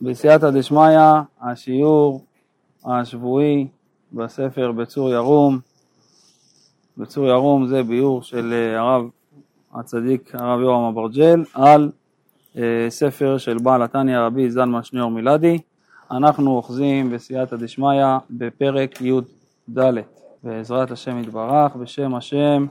בסייעתא דשמיא, השיעור השבועי בספר בצור ירום. בצור ירום זה ביאור של אה, הרב הצדיק הרב יורם אברג'ל על אה, ספר של בעל התניא רבי זלמן שניאור מילדי. אנחנו אוחזים בסייעתא דשמיא בפרק י"ד. בעזרת השם יתברך, בשם השם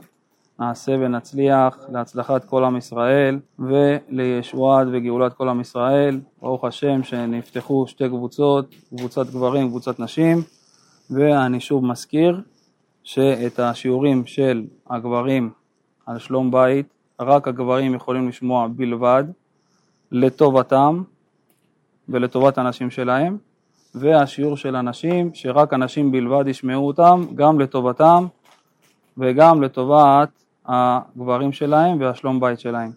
נעשה ונצליח להצלחת כל עם ישראל ולישועת וגאולת כל עם ישראל. ברוך השם שנפתחו שתי קבוצות, קבוצת גברים, קבוצת נשים, ואני שוב מזכיר שאת השיעורים של הגברים על שלום בית, רק הגברים יכולים לשמוע בלבד, לטובתם ולטובת הנשים שלהם, והשיעור של הנשים, שרק הנשים בלבד ישמעו אותם, גם לטובתם וגם לטובת הגברים שלהם והשלום בית שלהם.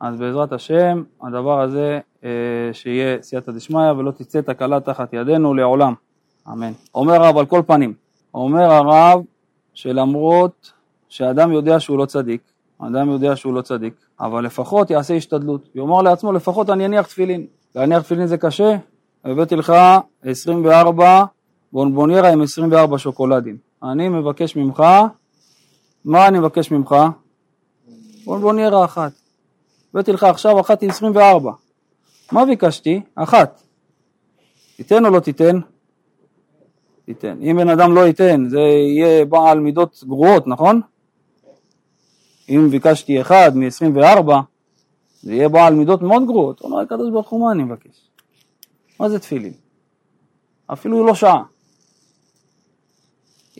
אז בעזרת השם, הדבר הזה אה, שיהיה סייעתא דשמיא ולא תצא תקלה תחת ידינו לעולם, אמן. אומר הרב על כל פנים, אומר הרב שלמרות שאדם יודע שהוא לא צדיק, אדם יודע שהוא לא צדיק, אבל לפחות יעשה השתדלות, יאמר לעצמו לפחות אני אניח תפילין, להניח תפילין זה קשה, הבאתי לך 24 בונבוניירה עם 24 שוקולדים, אני מבקש ממך מה אני מבקש ממך? בוא, בוא נהיה רע אחת. הבאתי לך עכשיו אחת עם 24. מה ביקשתי? אחת. תיתן או לא תיתן? תיתן. אם בן אדם לא ייתן, זה יהיה בעל מידות גרועות, נכון? אם ביקשתי אחד מ-24, זה יהיה בעל מידות מאוד גרועות. אומר הקדוש ברוך הוא, מה אני מבקש? מה זה תפילין? אפילו לא שעה.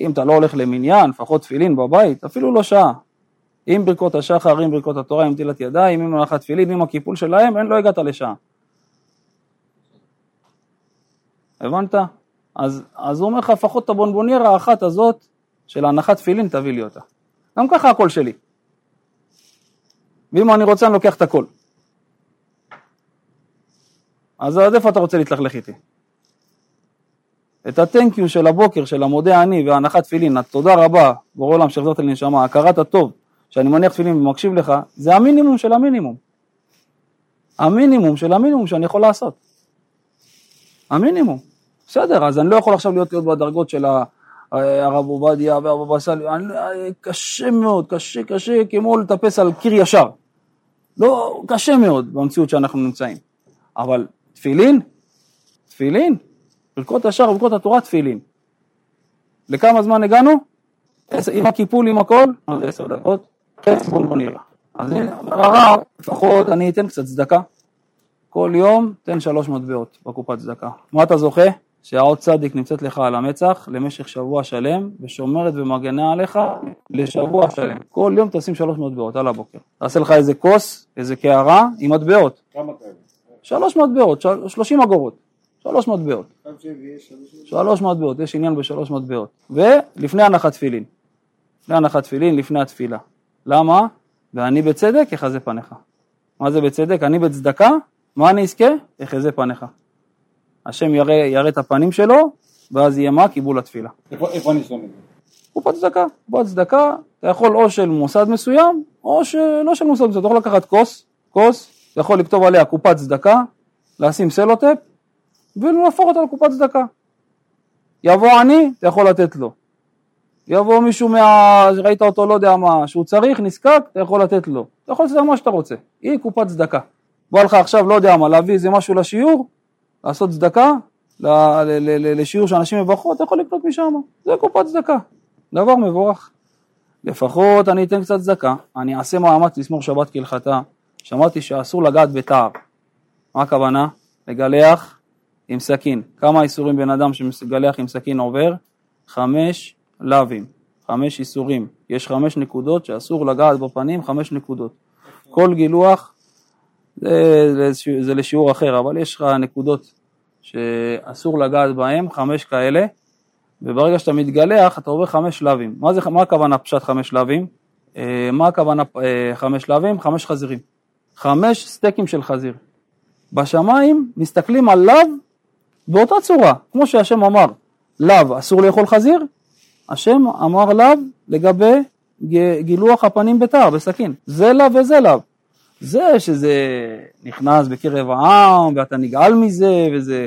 אם אתה לא הולך למניין, לפחות תפילין בבית, אפילו לא שעה. עם ברכות השחר, עם ברכות התורה, עם נטילת ידיים, עם מלאכת תפילין, עם הקיפול שלהם, אין, לא הגעת לשעה. הבנת? אז, אז הוא אומר לך, לפחות את הבונבוניירה האחת הזאת של הנחת תפילין, תביא לי אותה. גם ככה הכל שלי. ואם אני רוצה, אני לוקח את הכל. אז עד איפה אתה רוצה להתלכלך איתי? את ה-thank you של הבוקר, של המודה אני והנחת תפילין, התודה רבה, בורא עולם שהחזרת לי נשמה, הכרת הטוב, שאני מניח תפילין ומקשיב לך, זה המינימום של המינימום. המינימום של המינימום שאני יכול לעשות. המינימום. בסדר, אז אני לא יכול עכשיו להיות, להיות בדרגות של הרב עובדיה והבבא סאלי, קשה מאוד, קשה, קשה, כמו לטפס על קיר ישר. לא, קשה מאוד במציאות שאנחנו נמצאים. אבל תפילין, תפילין, ברכות השער וברכות התורה תפילין. לכמה זמן הגענו? עם הקיפול, עם הכל? עוד עשר דקות. חצי בוא נראה. אז הנה, הרב, לפחות אני אתן קצת צדקה. כל יום תן שלוש מטבעות בקופת צדקה. מה אתה זוכה? שהעוד צדיק נמצאת לך על המצח למשך שבוע שלם ושומרת ומגנה עליך לשבוע שלם. כל יום תשים שלוש מטבעות על הבוקר. תעשה לך איזה כוס, איזה קערה עם מטבעות. כמה כאלה? שלוש מטבעות, שלושים אגורות. שלוש מטבעות. שלוש מטבעות, יש עניין בשלוש מטבעות. ולפני הנחת תפילין. לפני הנחת תפילין, לפני התפילה. למה? ואני בצדק יחזה פניך. מה זה בצדק? אני בצדקה, מה אני אזכה? יחזה פניך. השם יראה, יראה את הפנים שלו, ואז יהיה מה? קיבול התפילה. איפה אני שם את זה? קופת צדקה. קופת צדקה, אתה יכול או של מוסד מסוים, או שלא של מוסד מסוים. אתה יכול לקחת כוס, כוס, אתה יכול לכתוב עליה קופת צדקה, לשים סלוטפ, ולהפוך אותה לקופת צדקה. יבוא עני, אתה יכול לתת לו. יבוא מישהו מה... ראית אותו לא יודע מה, שהוא צריך, נזקק, אתה יכול לתת לו. אתה יכול לעשות מה שאתה רוצה. היא קופת צדקה. בא לך עכשיו, לא יודע מה, להביא איזה משהו לשיעור, לעשות צדקה, לשיעור שאנשים יברכו, אתה יכול לקנות משם. זה קופת צדקה. דבר מבורך. לפחות אני אתן קצת צדקה, אני אעשה מאמץ לשמור שבת כהלכתה. שמעתי שאסור לגעת בתער. מה הכוונה? לגלח עם סכין. כמה איסורים בן אדם שמגלח עם סכין עובר? חמש לאווים, חמש איסורים. יש חמש נקודות שאסור לגעת בפנים, חמש נקודות. כל גילוח זה, זה, לשיעור אחר, אבל יש לך נקודות שאסור לגעת בהן, חמש כאלה, וברגע שאתה מתגלח אתה עובר חמש לאווים. מה, זה, מה הכוונה פשט חמש לאווים? אה, מה הכוונה אה, חמש לאווים? חמש חזירים. חמש סטייקים של חזיר. בשמיים מסתכלים על לאו באותה צורה, כמו שהשם אמר, לאו אסור לאכול חזיר, השם אמר לאו לגבי גילוח הפנים בתער, בסכין, זה לאו וזה לאו. זה שזה נכנס בקרב העם ואתה נגעל מזה וזה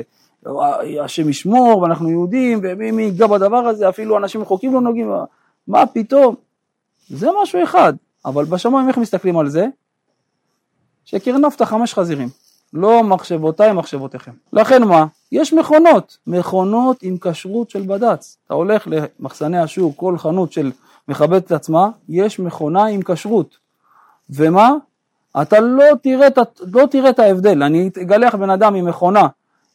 השם ישמור ואנחנו יהודים ומי ייגע בדבר הזה אפילו אנשים רחוקים לא נוגעים מה פתאום זה משהו אחד אבל בשמיים איך מסתכלים על זה? שקרנפת חמש חזירים לא מחשבותיי מחשבותיכם לכן מה? יש מכונות מכונות עם כשרות של בד"ץ אתה הולך למחסני השוק כל חנות של מכבדת את עצמה יש מכונה עם כשרות ומה? אתה לא תראה, לא תראה את ההבדל, אני אגלח בן אדם עם מכונה,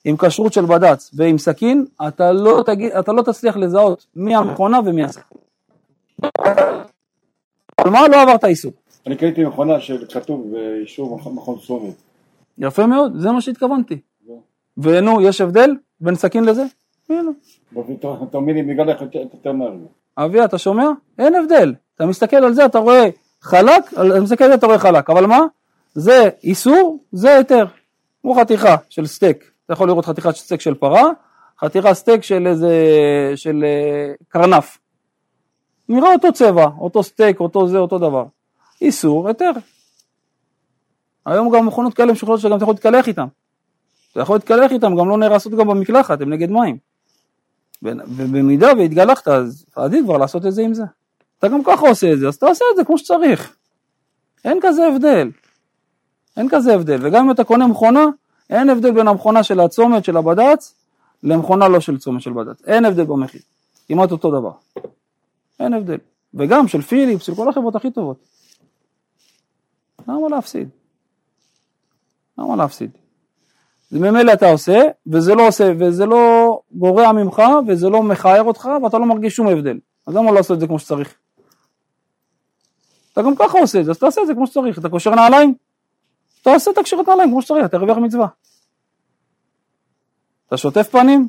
עם כשרות של בד"ץ ועם סכין, אתה לא, תגיד, אתה לא תצליח לזהות מי המכונה ומי הסכין. מה לא עברת איסור? אני קניתי מכונה שכתוב באישור מכון סומי. יפה מאוד, זה מה שהתכוונתי. ונו, יש הבדל בין סכין לזה? הנה. יותר מהר. אבי, אתה שומע? אין הבדל. אתה מסתכל על זה, אתה רואה חלק, אני מסתכל על זה אתה רואה חלק, אבל מה? זה איסור, זה היתר. כמו חתיכה של סטייק, אתה יכול לראות חתיכת סטייק של פרה, חתיכה סטייק של איזה, של אה, קרנף. נראה אותו צבע, אותו סטייק, אותו זה, אותו דבר. איסור, היתר. היום גם מכונות כאלה משוכללות שגם אתה יכול להתקלח איתן. אתה יכול להתקלח איתן, גם לא נהרסות גם במקלחת, הן נגד מים. ובמידה והתגלחת, אז עדיף כבר לעשות את זה עם זה. אתה גם ככה עושה את זה, אז אתה עושה את זה כמו שצריך. אין כזה הבדל. אין כזה הבדל. וגם אם אתה קונה מכונה, אין הבדל בין המכונה של הצומת של הבד"ץ למכונה לא של צומת של בד"ץ. אין הבדל במחיר. כמעט אותו דבר. אין הבדל. וגם של פיליפס, של כל החברות הכי טובות. למה להפסיד? למה להפסיד? זה ממילא אתה עושה, וזה לא עושה, וזה לא גורע ממך, וזה לא מכער אותך, ואתה לא מרגיש שום הבדל. אז למה לא לעשות את זה כמו שצריך? אתה גם ככה עושה את זה, אז תעשה את זה כמו שצריך, אתה קושר נעליים, תעשה את הקשרת נעליים כמו שצריך, אתה תרוויח מצווה. אתה שוטף פנים,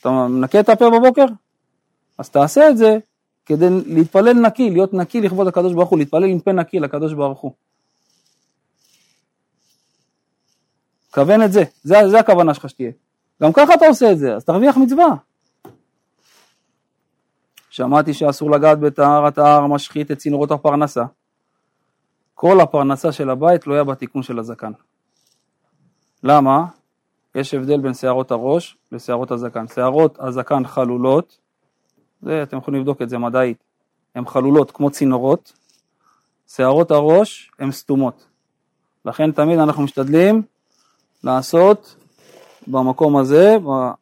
אתה מנקה את הפה בבוקר, אז תעשה את זה כדי להתפלל נקי, להיות נקי לכבוד הקדוש ברוך הוא, להתפלל עם פה נקי לקדוש ברוך הוא. כוון את זה, זה, זה הכוונה שלך שתהיה. גם ככה אתה עושה את זה, אז תרוויח מצווה. שמעתי שאסור לגעת בטהרת ההר משחית את צינורות הפרנסה. כל הפרנסה של הבית תלויה בתיקון של הזקן. למה? יש הבדל בין שערות הראש לשערות הזקן. שערות הזקן חלולות, זה אתם יכולים לבדוק את זה מדעית, הן חלולות כמו צינורות, שערות הראש הן סתומות. לכן תמיד אנחנו משתדלים לעשות במקום הזה,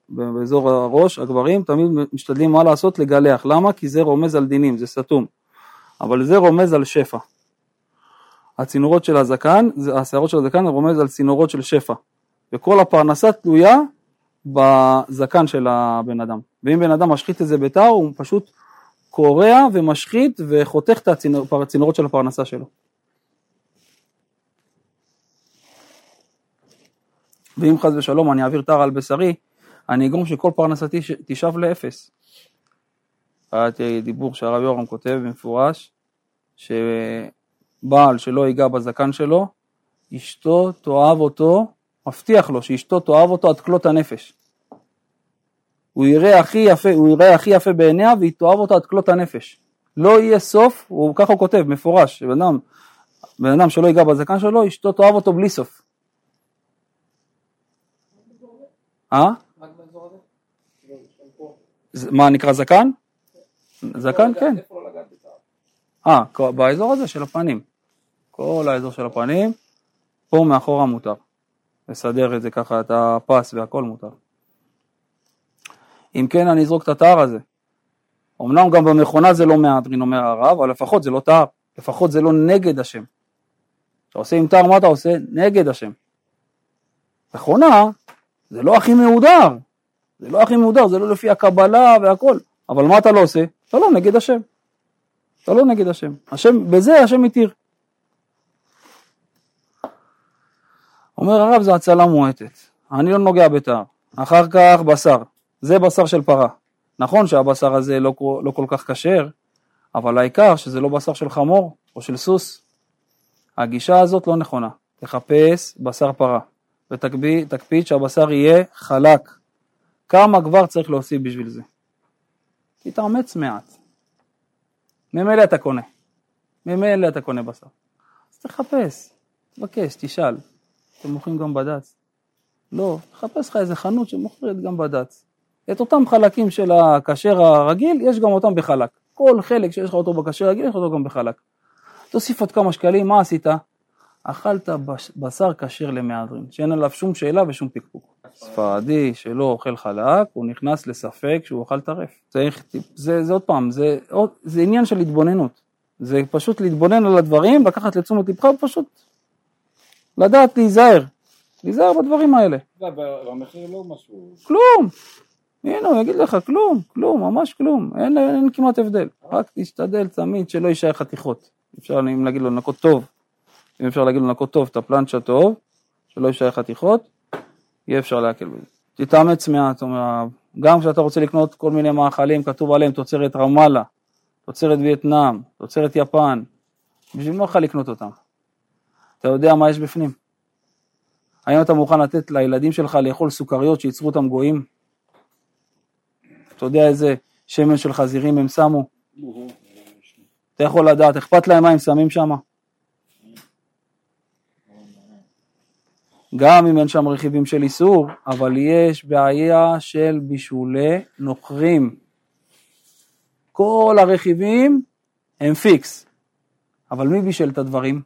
באזור הראש, הגברים תמיד משתדלים מה לעשות? לגלח. למה? כי זה רומז על דינים, זה סתום. אבל זה רומז על שפע. הצינורות של הזקן, השערות של הזקן רומז על צינורות של שפע. וכל הפרנסה תלויה בזקן של הבן אדם. ואם בן אדם משחית את זה בתא, הוא פשוט קורע ומשחית וחותך את הצינורות של הפרנסה שלו. ואם חס ושלום אני אעביר תר על בשרי, אני אגרום שכל פרנסתי תשאב לאפס. קראתי דיבור שהרב יורם כותב במפורש, שבעל שלא ייגע בזקן שלו, אשתו תאהב אותו, מבטיח לו שאשתו תאהב אותו עד כלות הנפש. הוא יראה הכי יפה, הוא יראה הכי יפה בעיניה והיא תאהב אותו עד כלות הנפש. לא יהיה סוף, הוא ככה הוא כותב, מפורש, בן אדם, בן אדם שלא ייגע בזקן שלו, אשתו תאהב אותו בלי סוף. אה? מה נקרא זקן? זקן כן. אה, באזור הזה של הפנים. כל האזור של הפנים, פה מאחורה מותר. לסדר את זה ככה, את הפס והכל מותר. אם כן אני אזרוק את התער הזה. אמנם גם במכונה זה לא מהדרין אומר הרב, אבל לפחות זה לא תער, לפחות זה לא נגד השם. אתה עושה עם תער מה אתה עושה? נגד השם. מכונה זה לא הכי מהודר, זה לא הכי מהודר, זה לא לפי הקבלה והכל, אבל מה אתה לא עושה? אתה לא נגד השם. אתה לא נגד השם. השם, בזה השם מתיר. אומר הרב זה הצלה מועטת, אני לא נוגע בתער. אחר כך בשר, זה בשר של פרה. נכון שהבשר הזה לא, לא כל כך כשר, אבל העיקר שזה לא בשר של חמור או של סוס. הגישה הזאת לא נכונה, תחפש בשר פרה. ותקפיד שהבשר יהיה חלק. כמה כבר צריך להוסיף בשביל זה? תתאמץ מעט. ממילא אתה קונה. ממילא אתה קונה בשר. אז תחפש. תבקש, תשאל. אתם מוכרים גם בד"ץ? לא, תחפש לך איזה חנות שמוכרת גם בד"ץ. את אותם חלקים של הכשר הרגיל, יש גם אותם בחלק. כל חלק שיש לך אותו בכשר הרגיל, יש לך אותו גם בחלק. תוסיף עוד כמה שקלים, מה עשית? אכלת בשר כשר למהדרין, שאין עליו שום שאלה ושום פקפוק. ספרדי שלא אוכל חלק, הוא נכנס לספק שהוא אוכל טרף. צריך, זה, זה עוד פעם, זה, זה עניין של התבוננות. זה פשוט להתבונן על הדברים, לקחת לתשומת לבך ופשוט לדעת להיזהר. להיזהר בדברים האלה. והמחיר לא משהו... כלום. הנה, הוא יגיד לך, כלום, כלום, ממש כלום. אין, אין, אין כמעט הבדל. רק תשתדל תמיד שלא יישאר חתיכות. אפשר אם להגיד לו לנקות טוב, אם אפשר להגיד לנקות טוב את הפלנצ'ה טוב, שלא יישאר חתיכות, יהיה אפשר להקל בזה. תתאמץ מעט, גם כשאתה רוצה לקנות כל מיני מאכלים, כתוב עליהם תוצרת רמאללה, תוצרת וייטנאם, תוצרת יפן, בשביל מה לך לקנות אותם? אתה יודע מה יש בפנים? האם אתה מוכן לתת לילדים שלך לאכול סוכריות שייצרו אותם גויים? אתה יודע איזה שמן של חזירים הם שמו? אתה יכול לדעת, אכפת להם מה הם שמים שם? גם אם אין שם רכיבים של איסור, אבל יש בעיה של בישולי נוכרים. כל הרכיבים הם פיקס, אבל מי בישל את הדברים?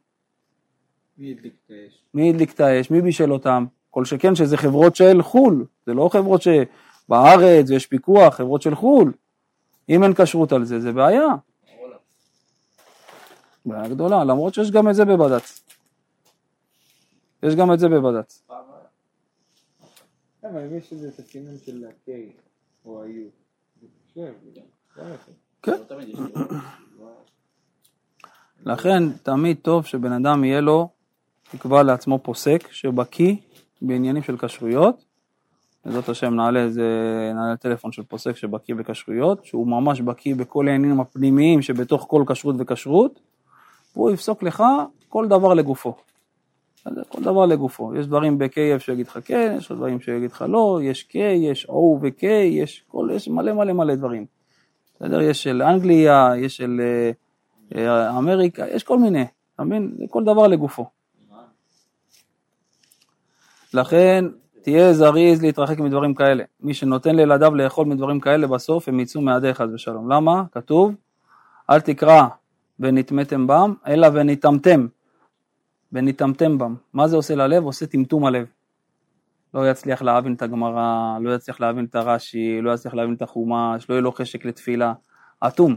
מי הדליק את האש? מי הדליק את האש? מי בישל אותם? כל שכן שזה חברות של חו"ל, זה לא חברות שבארץ ויש פיקוח, חברות של חו"ל. אם אין כשרות על זה, זה בעיה. בעיה גדולה, למרות שיש גם את זה בבד"ץ. יש גם את זה בבד"ץ. יש את של ה-K או ה-U, זה קשה, כן. לכן תמיד טוב שבן אדם יהיה לו, יקבע לעצמו פוסק שבקיא בעניינים של כשרויות. בעזרת השם נעלה איזה, נעלה טלפון של פוסק שבקיא בכשרויות, שהוא ממש בקיא בכל העניינים הפנימיים שבתוך כל כשרות וכשרות, והוא יפסוק לך כל דבר לגופו. כל דבר לגופו, יש דברים ב-KF שיגיד לך כן, יש דברים שיגיד לך לא, יש K, יש O ו-K, יש, כל, יש מלא מלא מלא דברים. בסדר? יש של אנגליה, יש של uh, אמריקה, יש כל מיני, אתה מבין? כל דבר לגופו. לכן תהיה זריז להתרחק מדברים כאלה. מי שנותן לילדיו לאכול מדברים כאלה בסוף הם יצאו מהדי חס ושלום. למה? כתוב, אל תקרא ונטמאתם בם, אלא ונטמתם. ונטמטם בם. מה זה עושה ללב? עושה טמטום הלב. לא יצליח להבין את הגמרא, לא יצליח להבין את הרש"י, לא יצליח להבין את החומש, לא יהיה לו חשק לתפילה. אטום.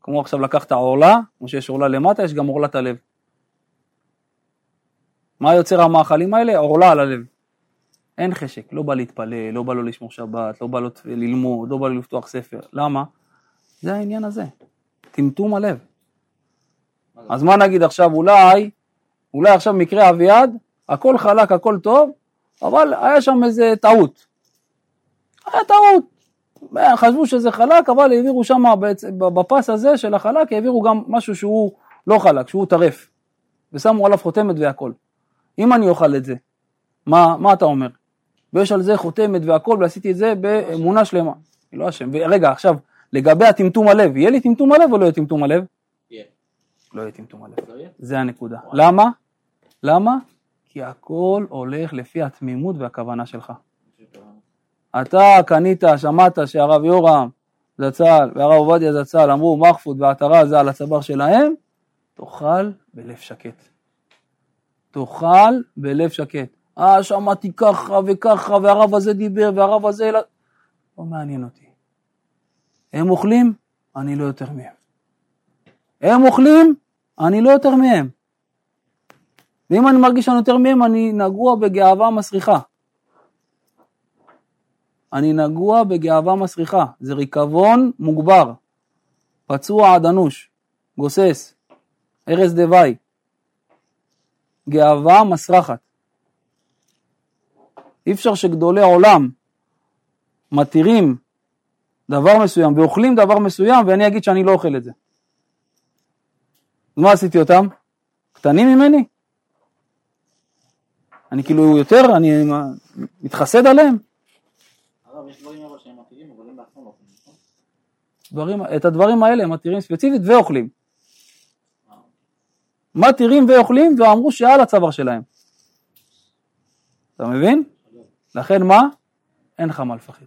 כמו עכשיו לקחת עורלה, כמו שיש עורלה למטה, יש גם עורלת הלב. מה יוצר המאכלים האלה? עורלה על הלב. אין חשק, לא בא להתפלל, לא בא לו לשמור שבת, לא בא לו ללמוד, לא בא לו לפתוח ספר. למה? זה העניין הזה, טמטום הלב. אז מה נגיד עכשיו, אולי אולי עכשיו מקרה אביעד, הכל חלק, הכל טוב, אבל היה שם איזה טעות. היה טעות. חשבו שזה חלק, אבל העבירו שם בפס הזה של החלק, העבירו גם משהו שהוא לא חלק, שהוא טרף. ושמו עליו חותמת והכל. אם אני אוכל את זה, מה, מה אתה אומר? ויש על זה חותמת והכל, ועשיתי את זה באמונה שלמה. לא אשם. רגע, עכשיו, לגבי הטמטום הלב, יהיה לי טמטום הלב או לא יהיה טמטום הלב? לא יהיה טמטום הלב. זה הנקודה. למה? למה? כי הכל הולך לפי התמימות והכוונה שלך. אתה קנית, שמעת שהרב יורם זצ"ל והרב עובדיה זצ"ל אמרו מחפוד ועטרה זה על הצוואר שלהם, תאכל בלב שקט. תאכל בלב שקט. אה, שמעתי ככה וככה, והרב הזה דיבר, והרב הזה... לא מעניין אותי. הם אוכלים, אני לא יותר מהם. הם אוכלים, אני לא יותר מהם. ואם אני מרגיש שאני יותר מהם, אני נגוע בגאווה מסריחה. אני נגוע בגאווה מסריחה, זה ריקבון מוגבר, פצוע עד אנוש, גוסס, ארז דווי, גאווה מסרחת. אי אפשר שגדולי עולם מתירים דבר מסוים ואוכלים דבר מסוים ואני אגיד שאני לא אוכל את זה. מה עשיתי אותם? קטנים ממני? אני כאילו יותר, אני מתחסד עליהם. דברים, את הדברים האלה הם מתירים ספציפית ואוכלים. מתירים ואוכלים ואמרו שעל הצוואר שלהם. אתה מבין? לכן מה? אין לך מה לפחד.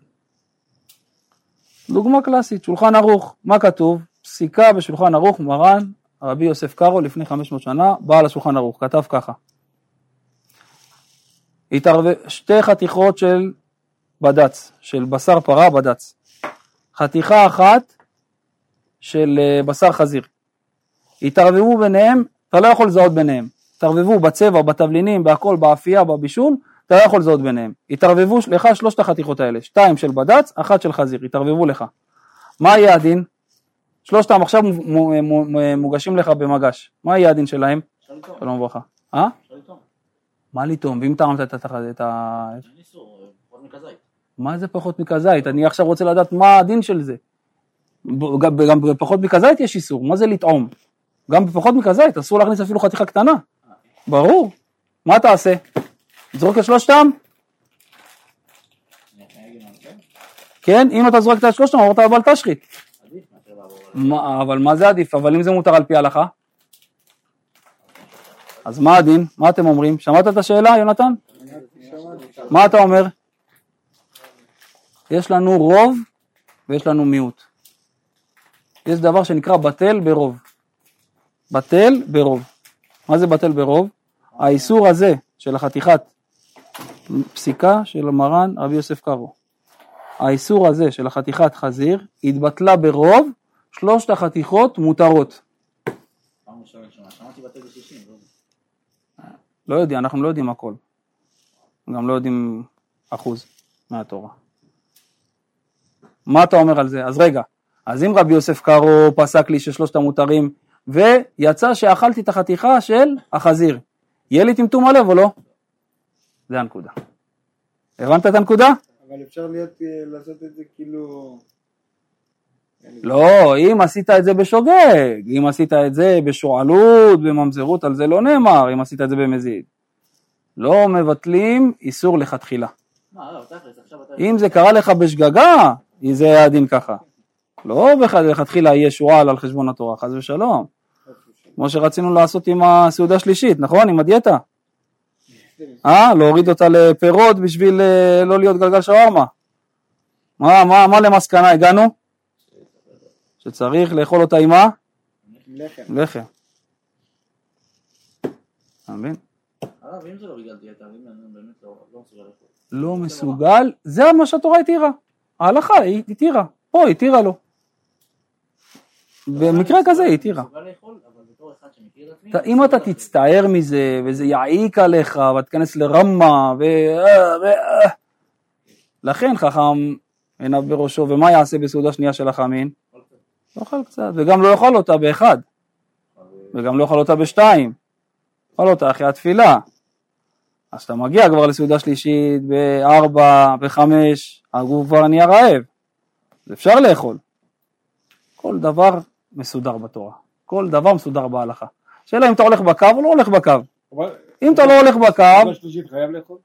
דוגמה קלאסית, שולחן ערוך, מה כתוב? פסיקה בשולחן ערוך, מרן, רבי יוסף קארו לפני 500 שנה, בעל השולחן ערוך, כתב ככה. התערב... שתי חתיכות של בד"ץ, של בשר פרה בד"ץ. חתיכה אחת של אה, בשר חזיר. התערבבו ביניהם, אתה לא יכול לזהות ביניהם. התערבבו בצבע, בתבלינים, בהכל, באפייה, בבישול, אתה לא יכול לזהות ביניהם. התערבבו לך שלושת החתיכות האלה, שתיים של בד"ץ, אחת של חזיר, התערבבו לך. מה יהיה הדין? שלושתם עכשיו מו- מו- מו- מוגשים לך במגש. מה יהיה הדין שלהם? שלום וברכה. אה? מה לטעום? ואם טעמת את ה... אה, פחות מכזית. מה זה פחות מכזית? אני עכשיו רוצה לדעת מה הדין של זה. גם, בפחות מכזית יש איסור, מה זה לטעום? גם בפחות מכזית אסור להכניס אפילו חתיכה קטנה. ברור. מה תעשה? תזרוק את שלושתם? כן, אם אתה זורק את שלושתם, אמרת אבל תשחית. עדיף מאשר לעבור על מה, אבל מה זה עדיף? אבל אם זה מותר על פי ההלכה? אז מה הדין? מה אתם אומרים? שמעת את השאלה, יונתן? מה אתה אומר? יש לנו רוב ויש לנו מיעוט. יש דבר שנקרא בטל ברוב. בטל ברוב. מה זה בטל ברוב? האיסור הזה של החתיכת פסיקה של מרן רבי יוסף קארו. האיסור הזה של החתיכת חזיר התבטלה ברוב, שלושת החתיכות מותרות. פעם ראשונה ראשונה. שמעתי בטל ב-60, לא יודע. לא אנחנו לא יודעים הכל. גם לא יודעים אחוז מהתורה. מה אתה אומר על זה? אז רגע, אז אם רבי יוסף קארו פסק לי ששלושת המותרים, ויצא שאכלתי את החתיכה של החזיר, יהיה לי טמטום הלב או לא? זה הנקודה. הבנת את הנקודה? אבל אפשר להיות, אה, לעשות את זה כאילו... לא, אם עשית את זה בשוגג, אם עשית את זה בשועלות, בממזרות, על זה לא נאמר, אם עשית את זה במזיד. לא מבטלים איסור לכתחילה. לא. אם זה קרה לך בשגגה, זה היה הדין ככה. לא לכתחילה יהיה שועל על חשבון התורה, חס ושלום. כמו שרצינו לעשות עם הסעודה השלישית, נכון? עם הדיאטה. אה? להוריד אותה לפירות בשביל אה, לא להיות גלגל שווארמה. מה, מה, מה למסקנה הגענו? שצריך לאכול אותה עם מה? לחם. לחם. אתה מבין? הרב, אם זה לא בגלל דיאטה, אם אני באמת לא לא מסוגל לאכול. לא מסוגל, זה מה שהתורה התירה. ההלכה היא התירה, פה התירה לו. במקרה כזה היא התירה. אם אתה תצטער מזה, וזה יעיק עליך, ותיכנס לרמה, ו... אה. אה. לכן חכם עיניו בראשו, ומה יעשה בסעודה שנייה של החמין? יאכל קצת, וגם לא יאכל אותה באחד, וגם לא יאכל אותה בשתיים, יאכל אותה אחרי התפילה. אז כשאתה מגיע כבר לסעודה שלישית בארבע, בחמש, הגוף כבר נהיה רעב, אז אפשר לאכול. כל דבר מסודר בתורה, כל דבר מסודר בהלכה. שאלה אם אתה הולך בקו או לא הולך בקו. אם אתה לא הולך בקו,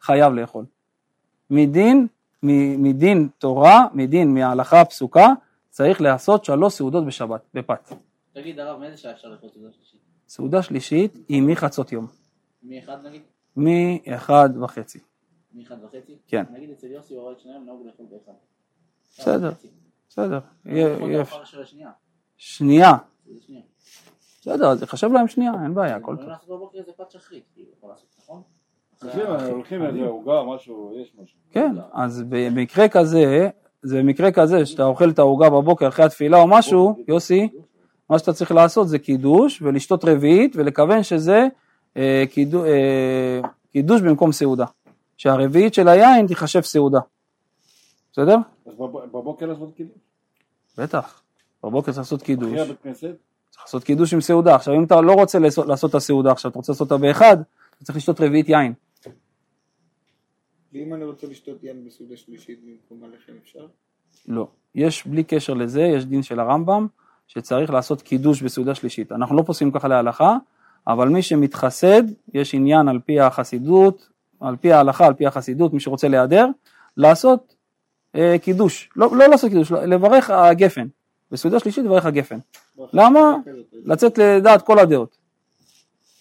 חייב לאכול? מדין, מדין תורה, מדין מההלכה הפסוקה, צריך לעשות שלוש סעודות בשבת, בפת. תגיד, הרב, מאיזה שעה אפשר לאכול סעודה שלישית? סעודה שלישית היא מחצות יום, מאחד נגיד? מאחד וחצי. מאחד וחצי? כן. נגיד אצל יוסי הוא רואה את שניהם, נהוג לאכול באחד. בסדר. בסדר, השנייה. שנייה. בסדר, אז יחשב להם שנייה, אין בעיה, הכל טוב. לעשות בבוקר איזה פת שחרית, יכול לעשות? הולכים- הולכים איזה עוגה, משהו, יש משהו. כן, אז במקרה כזה, זה במקרה כזה שאתה אוכל את העוגה בבוקר אחרי התפילה או משהו, יוסי, מה שאתה צריך לעשות זה קידוש ולשתות רביעית ולכוון שזה אה, קידו, אה, קידוש במקום סעודה. שהרביעית של היין תיחשב סעודה. בסדר? אז בב- בבוקר לעשות קידוש. בטח. בבוקר צריך לעשות קידוש. אחרי הבית כנסת, צריך לעשות קידוש עם סעודה. עכשיו אם אתה לא רוצה לעשות, לעשות את הסעודה עכשיו, אתה רוצה לעשות אותה באחד, אתה צריך לשתות רביעית יין. ואם אני רוצה לשתות יין בסעודה שלישית במקום הלחם אפשר? לא. יש, בלי קשר לזה, יש דין של הרמב"ם, שצריך לעשות קידוש בסעודה שלישית. אנחנו לא פוסקים ככה להלכה, אבל מי שמתחסד, יש עניין על פי החסידות, על פי ההלכה, על פי החסידות, מי שרוצה להיעדר, לעשות אה, קידוש. לא, לא לעשות קידוש, לברך הגפן. בסעודה שלישית לברך הגפן. למה? לצאת לדעת כל הדעות.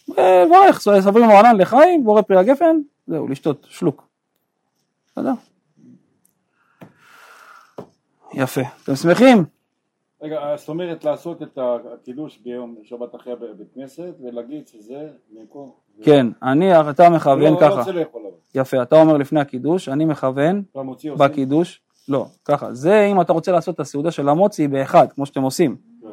לברך, סברים מרנן לחיים, בורא פרי הגפן, זהו, לשתות, שלוק. בסדר? יפה. אתם שמחים? רגע, זאת אומרת לעשות את הקידוש ביום שבת אחרי בבית כנסת ולהגיד שזה מקום. כן, אני, אתה מכוון לא, לא ככה. רוצה לאכול אבל. יפה, אתה אומר לפני הקידוש, אני מכוון? בקידוש, לא, ככה, זה אם אתה רוצה לעשות את הסעודה של המוצי באחד, כמו שאתם עושים. כן.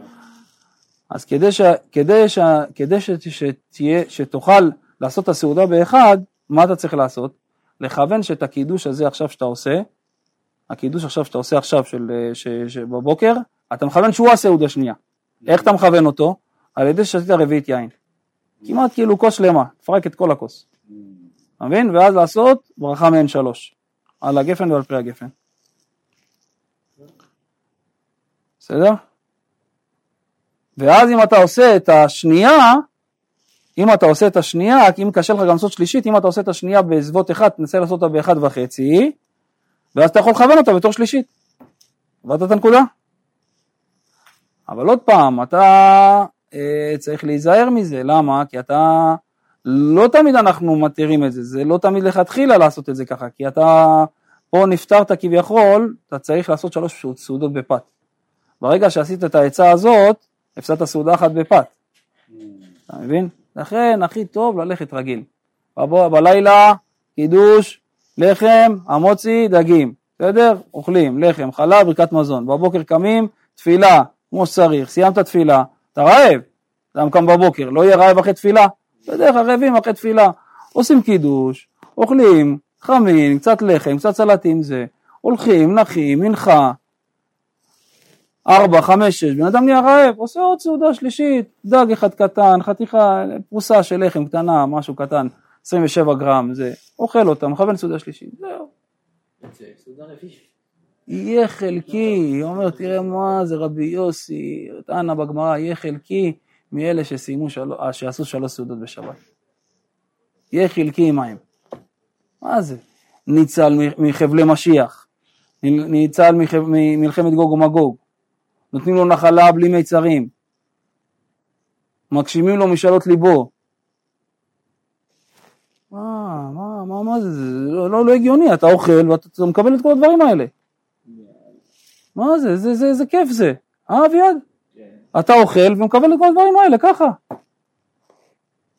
אז כדי, ש, כדי, ש, כדי ש, שתהיה, שתוכל לעשות את הסעודה באחד, מה אתה צריך לעשות? לכוון שאת הקידוש הזה עכשיו שאתה עושה, הקידוש עכשיו שאתה עושה עכשיו של, אה, ש, ש, בבוקר, אתה מכוון שהוא הסעודה שנייה. איך אתה מכוון אותו? על ידי ששתית רביעית יין. כמעט כאילו כוס שלמה, תפרק את כל הכוס. אתה מבין? ואז לעשות ברכה מעין שלוש. על הגפן ועל פרי הגפן. בסדר? ואז אם אתה עושה את השנייה, אם אתה עושה את השנייה, אם קשה לך גם לעשות שלישית, אם אתה עושה את השנייה בסביבות אחד, תנסה לעשות אותה באחד וחצי, ואז אתה יכול לכוון אותה בתור שלישית. הבנת את הנקודה? אבל עוד פעם, אתה אה, צריך להיזהר מזה, למה? כי אתה, לא תמיד אנחנו מתירים את זה, זה לא תמיד לכתחילה לעשות את זה ככה, כי אתה פה נפטרת כביכול, אתה צריך לעשות שלוש סעודות בפת. ברגע שעשית את העצה הזאת, הפסדת סעודה אחת בפת, אתה מבין? לכן הכי טוב ללכת רגיל. בבוא, בלילה, קידוש, לחם, המוצי, דגים, בסדר? אוכלים, לחם, חלב, ברכת מזון. בבוקר קמים, תפילה, כמו שצריך, סיימת תפילה, אתה רעב, אתה קם בבוקר, לא יהיה רעב אחרי תפילה? בדרך כלל רעבים אחרי תפילה. עושים קידוש, אוכלים, חמין, קצת לחם, קצת סלטים זה, הולכים, נחים, מנחה, ארבע, חמש, שש, בן אדם נהיה רעב, עושה עוד סעודה שלישית, דג אחד קטן, חתיכה, פרוסה של לחם קטנה, משהו קטן, 27 גרם, זה, אוכל אותה, מכוון סעודה שלישית, זהו. רביעית. יהיה חלקי, אומר תראה מה זה רבי יוסי, טענה בגמרא, יהיה חלקי מאלה שסיימו של... אה, שעשו שלוש סעודות בשבת. יהיה חלקי עמהם. מה זה? ניצל מחבלי משיח, ניצל ממלחמת גוג ומגוג, נותנים לו נחלה בלי מיצרים, מגשימים לו משאלות ליבו. מה, מה, מה, מה זה, לא, לא, לא הגיוני, אתה אוכל ואתה מקבל את כל הדברים האלה. מה זה, זה, זה, זה כיף זה, אה אביעד? אתה אוכל ומקבל את כל הדברים האלה, ככה.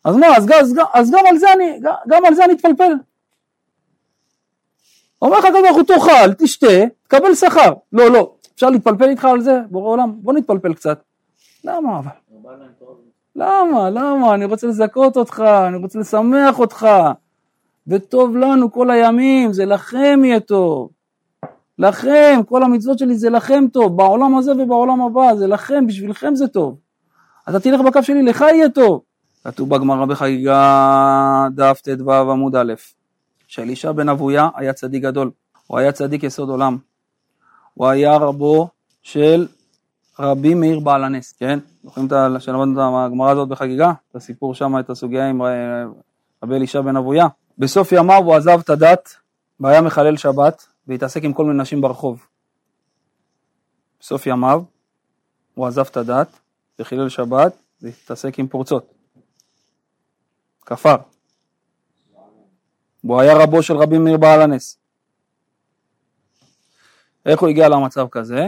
אז מה, אז, אז, אז גם על זה אני, גם על זה אני אתפלפל. אומר לך הקדוש ברוך הוא תאכל, תשתה, תקבל שכר. לא, לא, אפשר להתפלפל איתך על זה, בורא עולם, בוא נתפלפל קצת. למה אבל? למה? למה? אני רוצה לזכות אותך, אני רוצה לשמח אותך. וטוב לנו כל הימים, זה לכם יהיה טוב. לכם, כל המצוות שלי זה לכם טוב, בעולם הזה ובעולם הבא, זה לכם, בשבילכם זה טוב. אתה תלך בקו שלי, לך יהיה טוב. כתוב בגמרא בחגיגה דף ט"ו עמוד א', שאלישע בן אבויה היה צדיק גדול, הוא היה צדיק יסוד עולם. הוא היה רבו של רבי מאיר בעל הנס, כן? זוכרים שלמדנו את הגמרא הזאת בחגיגה? את הסיפור שם, את הסוגיה עם רבי אלישע בן אבויה. בסוף ימיו הוא עזב את הדת והיה מחלל שבת והתעסק עם כל מיני נשים ברחוב. בסוף ימיו הוא עזב את הדת וחילל שבת והתעסק עם פורצות. כפר. והוא היה רבו של רבי מאיר בעל הנס. איך הוא הגיע למצב כזה?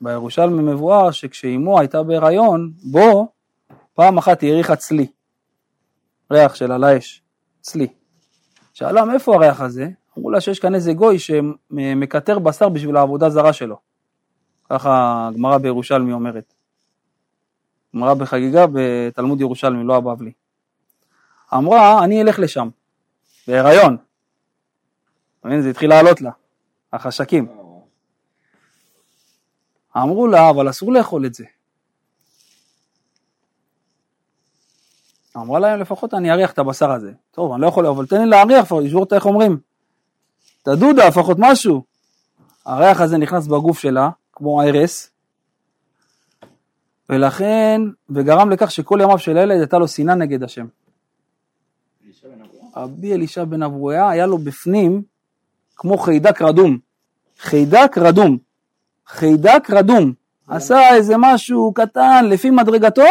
בירושלמי מבואר שכשאימו הייתה בהיריון, בו פעם אחת היא הריחה צלי, ריח של על האש, צלי. שאלה מאיפה הריח הזה? אמרו לה שיש כאן איזה גוי שמקטר בשר בשביל העבודה זרה שלו. ככה הגמרא בירושלמי אומרת. גמרא בחגיגה בתלמוד ירושלמי, לא הבבלי. אמרה, אני אלך לשם, בהיריון. זה התחיל לעלות לה, החשקים. אמרו לה, אבל אסור לאכול את זה. אמרה להם, לפחות אני אריח את הבשר הזה. טוב, אני לא יכול, אבל תן לי להריח, לשבור את, איך אומרים? את הדודה, לפחות משהו. הריח הזה נכנס בגוף שלה, כמו ההרס, ולכן, וגרם לכך שכל ימיו של הילד הייתה לו שנאה נגד השם. רבי אלישע בן אברויה היה לו בפנים כמו חיידק רדום. חיידק רדום. חיידק רדום. עשה איזה משהו קטן לפי מדרגתו,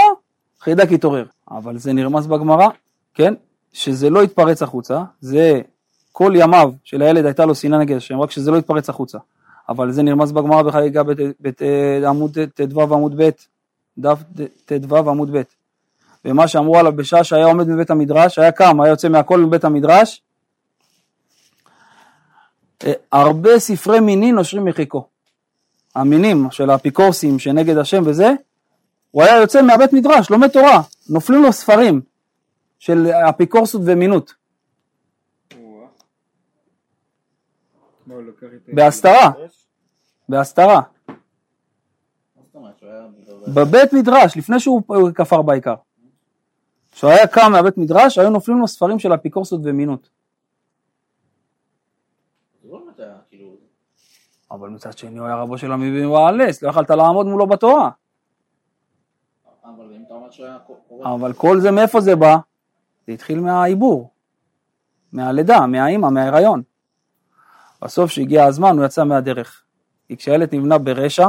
חיידק התעורר. אבל זה נרמז בגמרא, כן? שזה לא יתפרץ החוצה, זה כל ימיו של הילד הייתה לו שנאה נגד השם, רק שזה לא יתפרץ החוצה. אבל זה נרמז בגמרא בחגיגה בעמוד ט"ו עמוד ב', דף ט"ו עמוד ב'. ומה שאמרו עליו בשעה שהיה עומד בבית המדרש, היה קם, היה יוצא מהכל מבית המדרש, אה, הרבה ספרי מינים נושרים מחיקו. המינים של האפיקורסים שנגד השם וזה, הוא היה יוצא מהבית מדרש, לומד תורה, נופלים לו ספרים של אפיקורסות ומינות. בהסתרה, בהסתרה, בבית מדרש, לפני שהוא הוא כפר בעיקר. כשהוא היה קם מהבית מדרש, היו נופלים לו ספרים של אפיקורסות ומינות. זה לא באמת היה כאילו... אבל מצד שני הוא היה רבו של המבין והעלס, לא יכלת לעמוד מולו בתורה. אבל כל זה מאיפה זה בא? זה התחיל מהעיבור, מהלידה, מהאימא, מההיריון. בסוף שהגיע הזמן הוא יצא מהדרך. כי כשהילד נבנה ברשע,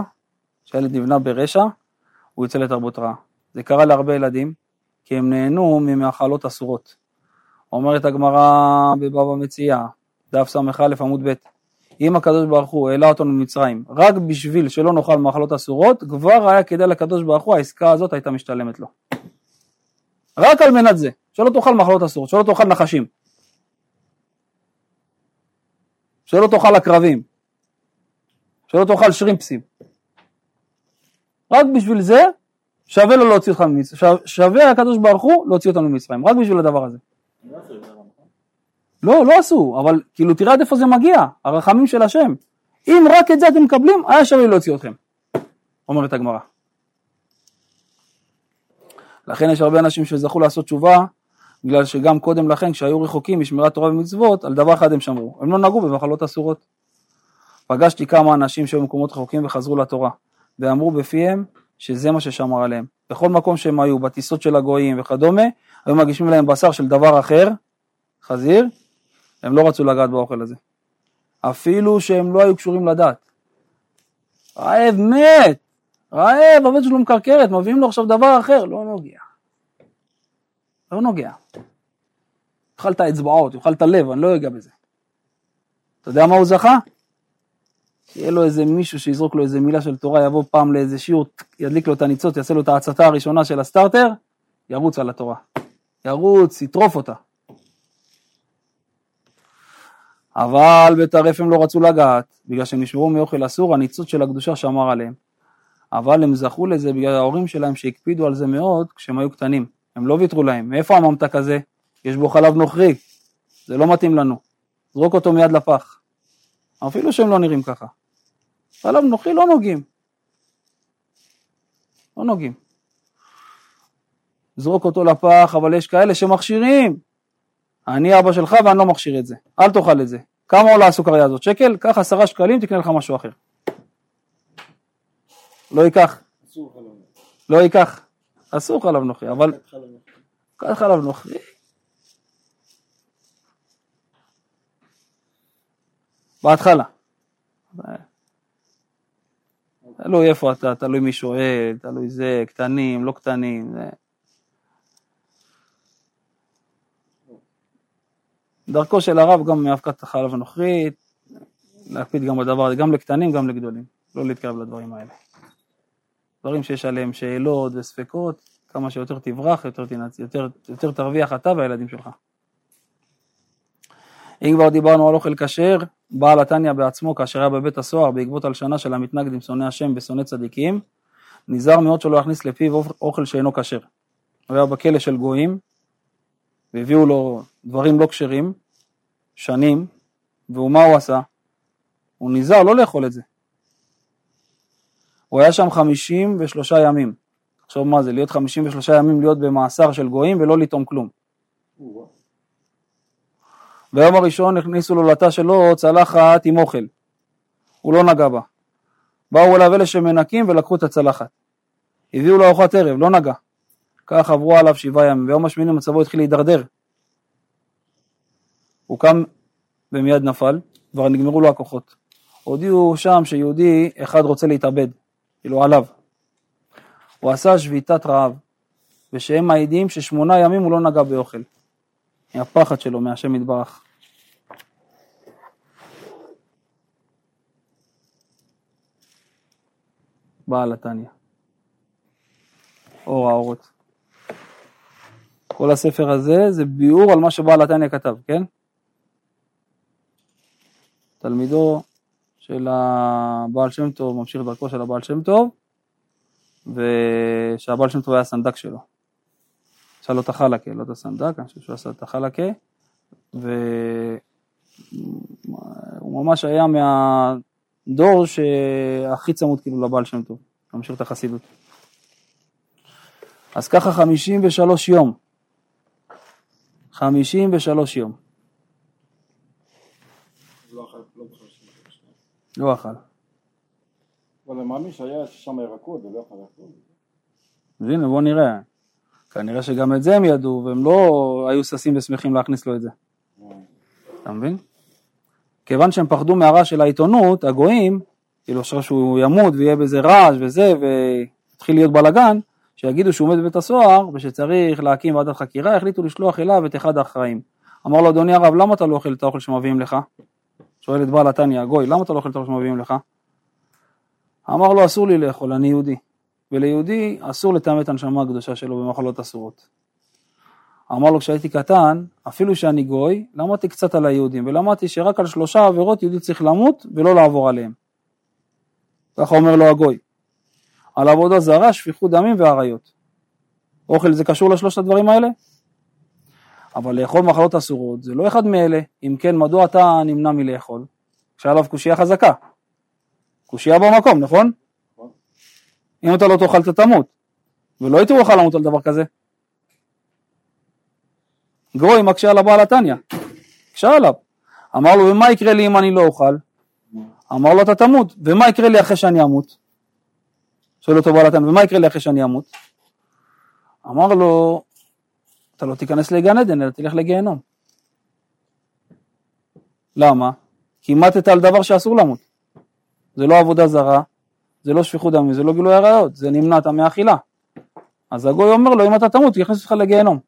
כשהילד נבנה ברשע, הוא יוצא לתרבות רעה. זה קרה להרבה ילדים, כי הם נהנו ממאכלות אסורות. אומרת הגמרא בבבא מציעא, דף ס"א עמוד ב', אם הקדוש ברוך הוא העלה אותנו ממצרים רק בשביל שלא נאכל מאכלות אסורות, כבר היה כדאי לקדוש ברוך הוא, העסקה הזאת הייתה משתלמת לו. רק על מנת זה, שלא תאכל מאכלות אסורות, שלא תאכל נחשים, שלא תאכל עקרבים, שלא תאכל שרימפסים. רק בשביל זה שווה לו להוציא אותך ממצרים, שווה הקדוש ברוך הוא להוציא אותנו ממצרים, רק בשביל הדבר הזה. לא? לא, עשו, אבל כאילו תראה עד איפה זה מגיע, הרחמים של השם. אם רק את זה אתם מקבלים, היה שווה להוציא אתכם, אומרת הגמרא. לכן יש הרבה אנשים שזכו לעשות תשובה, בגלל שגם קודם לכן, כשהיו רחוקים משמירת תורה ומצוות, על דבר אחד הם שמרו, הם לא נגעו במחלות אסורות. פגשתי כמה אנשים שהיו במקומות רחוקים וחזרו לתורה, ואמרו בפיהם שזה מה ששמר עליהם. בכל מקום שהם היו, בטיסות של הגויים וכדומה, היו מגישים להם בשר של דבר אחר, חזיר, הם לא רצו לגעת באוכל הזה. אפילו שהם לא היו קשורים לדת. רעב מת, רעב, עובד שלו מקרקרת, מביאים לו עכשיו דבר אחר, לא נוגע. לא נוגע. יאכל את האצבעות, יאכל את הלב, אני לא אגע בזה. אתה יודע מה הוא זכה? שיהיה לו איזה מישהו שיזרוק לו איזה מילה של תורה, יבוא פעם לאיזה שיעור, ידליק לו את הניצוץ, יעשה לו את ההצתה הראשונה של הסטארטר, ירוץ על התורה. ירוץ, יטרוף אותה. אבל בטרף הם לא רצו לגעת, בגלל שהם נשמרו מאוכל אסור, הניצוץ של הקדושה שמר עליהם. אבל הם זכו לזה בגלל ההורים שלהם שהקפידו על זה מאוד כשהם היו קטנים. הם לא ויתרו להם. מאיפה הממתק הזה? יש בו חלב נוכרי. זה לא מתאים לנו. זרוק אותו מיד לפח. אפילו שהם לא נראים ככה. חלב נוכרי לא נוגעים. לא נוגעים. זרוק אותו לפח, אבל יש כאלה שמכשירים. אני אבא שלך ואני לא מכשיר את זה. אל תאכל את זה. כמה עולה הסוכריה הזאת? שקל? קח עשרה שקלים, תקנה לך משהו אחר. לא ייקח. לא ייקח. אסור חלב נוכרי, אבל. קח חלב נוכרי. בהתחלה. תלוי איפה אתה, תלוי מי שואל, תלוי זה, קטנים, לא קטנים. זה. דרכו של הרב גם מאבקת החלב הנוכרית, להקפיד גם בדבר הזה, גם לקטנים, גם לגדולים, לא להתקרב לדברים האלה. דברים שיש עליהם שאלות וספקות, כמה שיותר תברח, יותר, תנצ... יותר, יותר תרוויח אתה והילדים שלך. אם כבר דיברנו על אוכל כשר, בעל התניא בעצמו, כאשר היה בבית הסוהר בעקבות הלשנה של המתנגדים שונאי השם ושונאי צדיקים, נזהר מאוד שלא יכניס לפיו אוכל שאינו כשר. הוא היה בכלא של גויים, והביאו לו דברים לא כשרים, שנים, ומה הוא עשה? הוא נזהר לא לאכול את זה. הוא היה שם 53 ימים. עכשיו מה זה, להיות 53 ימים להיות במאסר של גויים ולא לטעום כלום. ביום הראשון הכניסו לו לתא שלו צלחת עם אוכל. הוא לא נגע בה. באו אליו אלה שמנקים ולקחו את הצלחת. הביאו לו ארוחת ערב, לא נגע. כך עברו עליו שבעה ימים, ביום השמיני מצבו התחיל להידרדר. הוא קם ומיד נפל, כבר נגמרו לו הכוחות. הודיעו שם שיהודי אחד רוצה להתאבד, כאילו עליו. הוא עשה שביתת רעב, ושהם מעידים ששמונה ימים הוא לא נגע באוכל. מהפחד שלו מהשם יתברך. בעל התניא. אור האורות. כל הספר הזה זה ביאור על מה שבעל התניא כתב, כן? תלמידו של הבעל שם טוב, ממשיך דרכו של הבעל שם טוב, ושהבעל שם טוב היה הסנדק שלו. עשה לו את החלקה, לא את הסנדק, אני חושב שהוא עשה את החלקה, והוא ממש היה מהדור שהכי צמוד כאילו לבעל שם טוב, ממשיך את החסידות. אז ככה 53 יום, 53 יום, לא אכל, לא. לא. אבל אני מאמין שהיה שם ירקות ולא אכל הכל. אז הנה בוא נראה, כנראה שגם את זה הם ידעו והם לא היו ששים ושמחים להכניס לו את זה, אתה מבין? כיוון שהם פחדו מהרעש של העיתונות, הגויים, כאילו עכשיו שהוא ימות ויהיה בזה רעש וזה ויתחיל להיות בלאגן, שיגידו שהוא מת בבית הסוהר ושצריך להקים ועדת חקירה, החליטו לשלוח אליו את אחד האחראים. אמר לו אדוני הרב למה אתה לא אוכל את האוכל שמביאים לך? שואל את בעל התניא הגוי למה אתה לא אוכל את האוכל שמביאים לך? אמר לו אסור לי לאכול אני יהודי וליהודי אסור לטמא את הנשמה הקדושה שלו במחלות אסורות. אמר לו כשהייתי קטן אפילו שאני גוי למדתי קצת על היהודים ולמדתי שרק על שלושה עבירות יהודי צריך למות ולא לעבור עליהם. ככה אומר לו הגוי. על עבודה זרה, שפיכות דמים ועריות. אוכל זה קשור לשלושת הדברים האלה? אבל לאכול מחלות אסורות זה לא אחד מאלה, אם כן מדוע אתה נמנע מלאכול? כשעליו קושייה חזקה. קושייה במקום, נכון? אם אתה לא תאכל אתה תמות, ולא יתירו לך למות על דבר כזה. גרוי מקשה על הבעל התניא, הקשה עליו. אמר לו, ומה יקרה לי אם אני לא אוכל? אמר לו, אתה תמות, ומה יקרה לי אחרי שאני אמות? שואל אותו בעל התניא, ומה יקרה לי אחרי שאני אמות? אמר לו, אתה לא תיכנס לגן עדן, אלא תלך לגיהנום. למה? כי מתת על דבר שאסור למות. זה לא עבודה זרה, זה לא שפיכות דמים, זה לא גילוי עריות, זה נמנעת מאכילה. אז הגוי אומר לו, אם אתה תמות, יכניס אותך לגיהנום.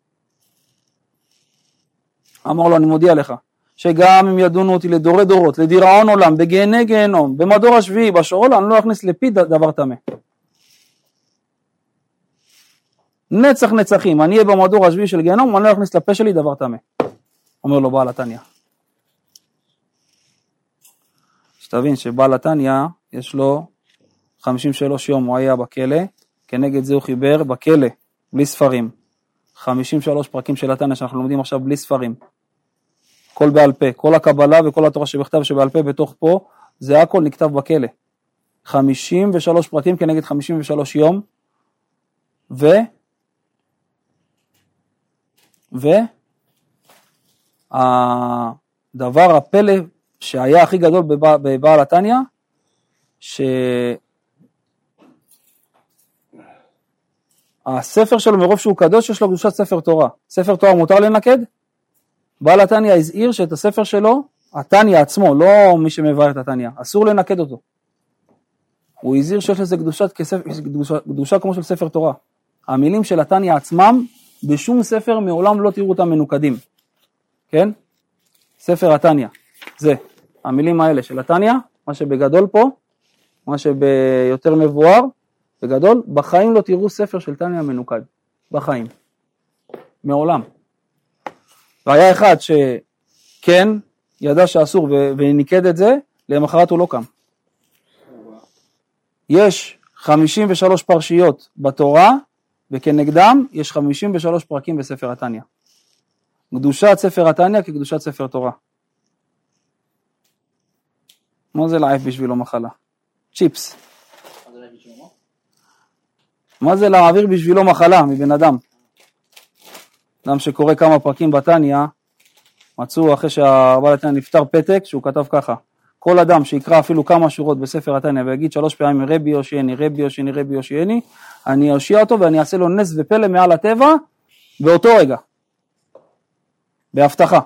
אמר לו, אני מודיע לך, שגם אם ידונו אותי לדורי דורות, לדיראון עולם, בגיהני גיהנום, במדור השביעי, בשור עולם, אני לא אכניס לפי דבר טמא. נצח נצחים, אני אהיה במדור השביעי של גיהנום, אני לא אכניס לפה שלי דבר טמא. אומר לו בעל התניא. שתבין שבעל התניא, יש לו 53 יום הוא היה בכלא, כנגד זה הוא חיבר בכלא, בלי ספרים. 53 פרקים של התניא שאנחנו לומדים עכשיו בלי ספרים. הכל בעל פה, כל הקבלה וכל התורה שבכתב שבעל פה בתוך פה, זה הכל נכתב בכלא. 53 פרקים כנגד 53 יום, ו... והדבר הפלא שהיה הכי גדול בבע- בבעל התניא, שהספר שלו מרוב שהוא קדוש יש לו קדושת ספר תורה. ספר תורה מותר לנקד? בעל התניא הזהיר שאת הספר שלו, התניא עצמו, לא מי שמבאר את התניא, אסור לנקד אותו. הוא הזהיר שיש לזה קדושה, קדושה כמו של ספר תורה. המילים של התניא עצמם, בשום ספר מעולם לא תראו אותם מנוקדים, כן? ספר התניא, זה, המילים האלה של התניא, מה שבגדול פה, מה שביותר מבואר, בגדול, בחיים לא תראו ספר של תניא מנוקד, בחיים, מעולם. והיה אחד שכן, ידע שאסור ו- וניקד את זה, למחרת הוא לא קם. יש 53 פרשיות בתורה, וכנגדם יש 53 פרקים בספר התניא. קדושת ספר התניא כקדושת ספר תורה. מה זה לעייף בשבילו מחלה? צ'יפס. מה זה להעביר בשבילו מחלה מבן אדם? אדם שקורא כמה פרקים בתניא, מצאו אחרי שהבעל התניא נפטר פתק שהוא כתב ככה, כל אדם שיקרא אפילו כמה שורות בספר התניא ויגיד שלוש פעמים רבי יושיעני, רבי יושיעני, רבי יושיעני, אני אושיע אותו ואני אעשה לו נס ופלא מעל הטבע באותו רגע, בהבטחה.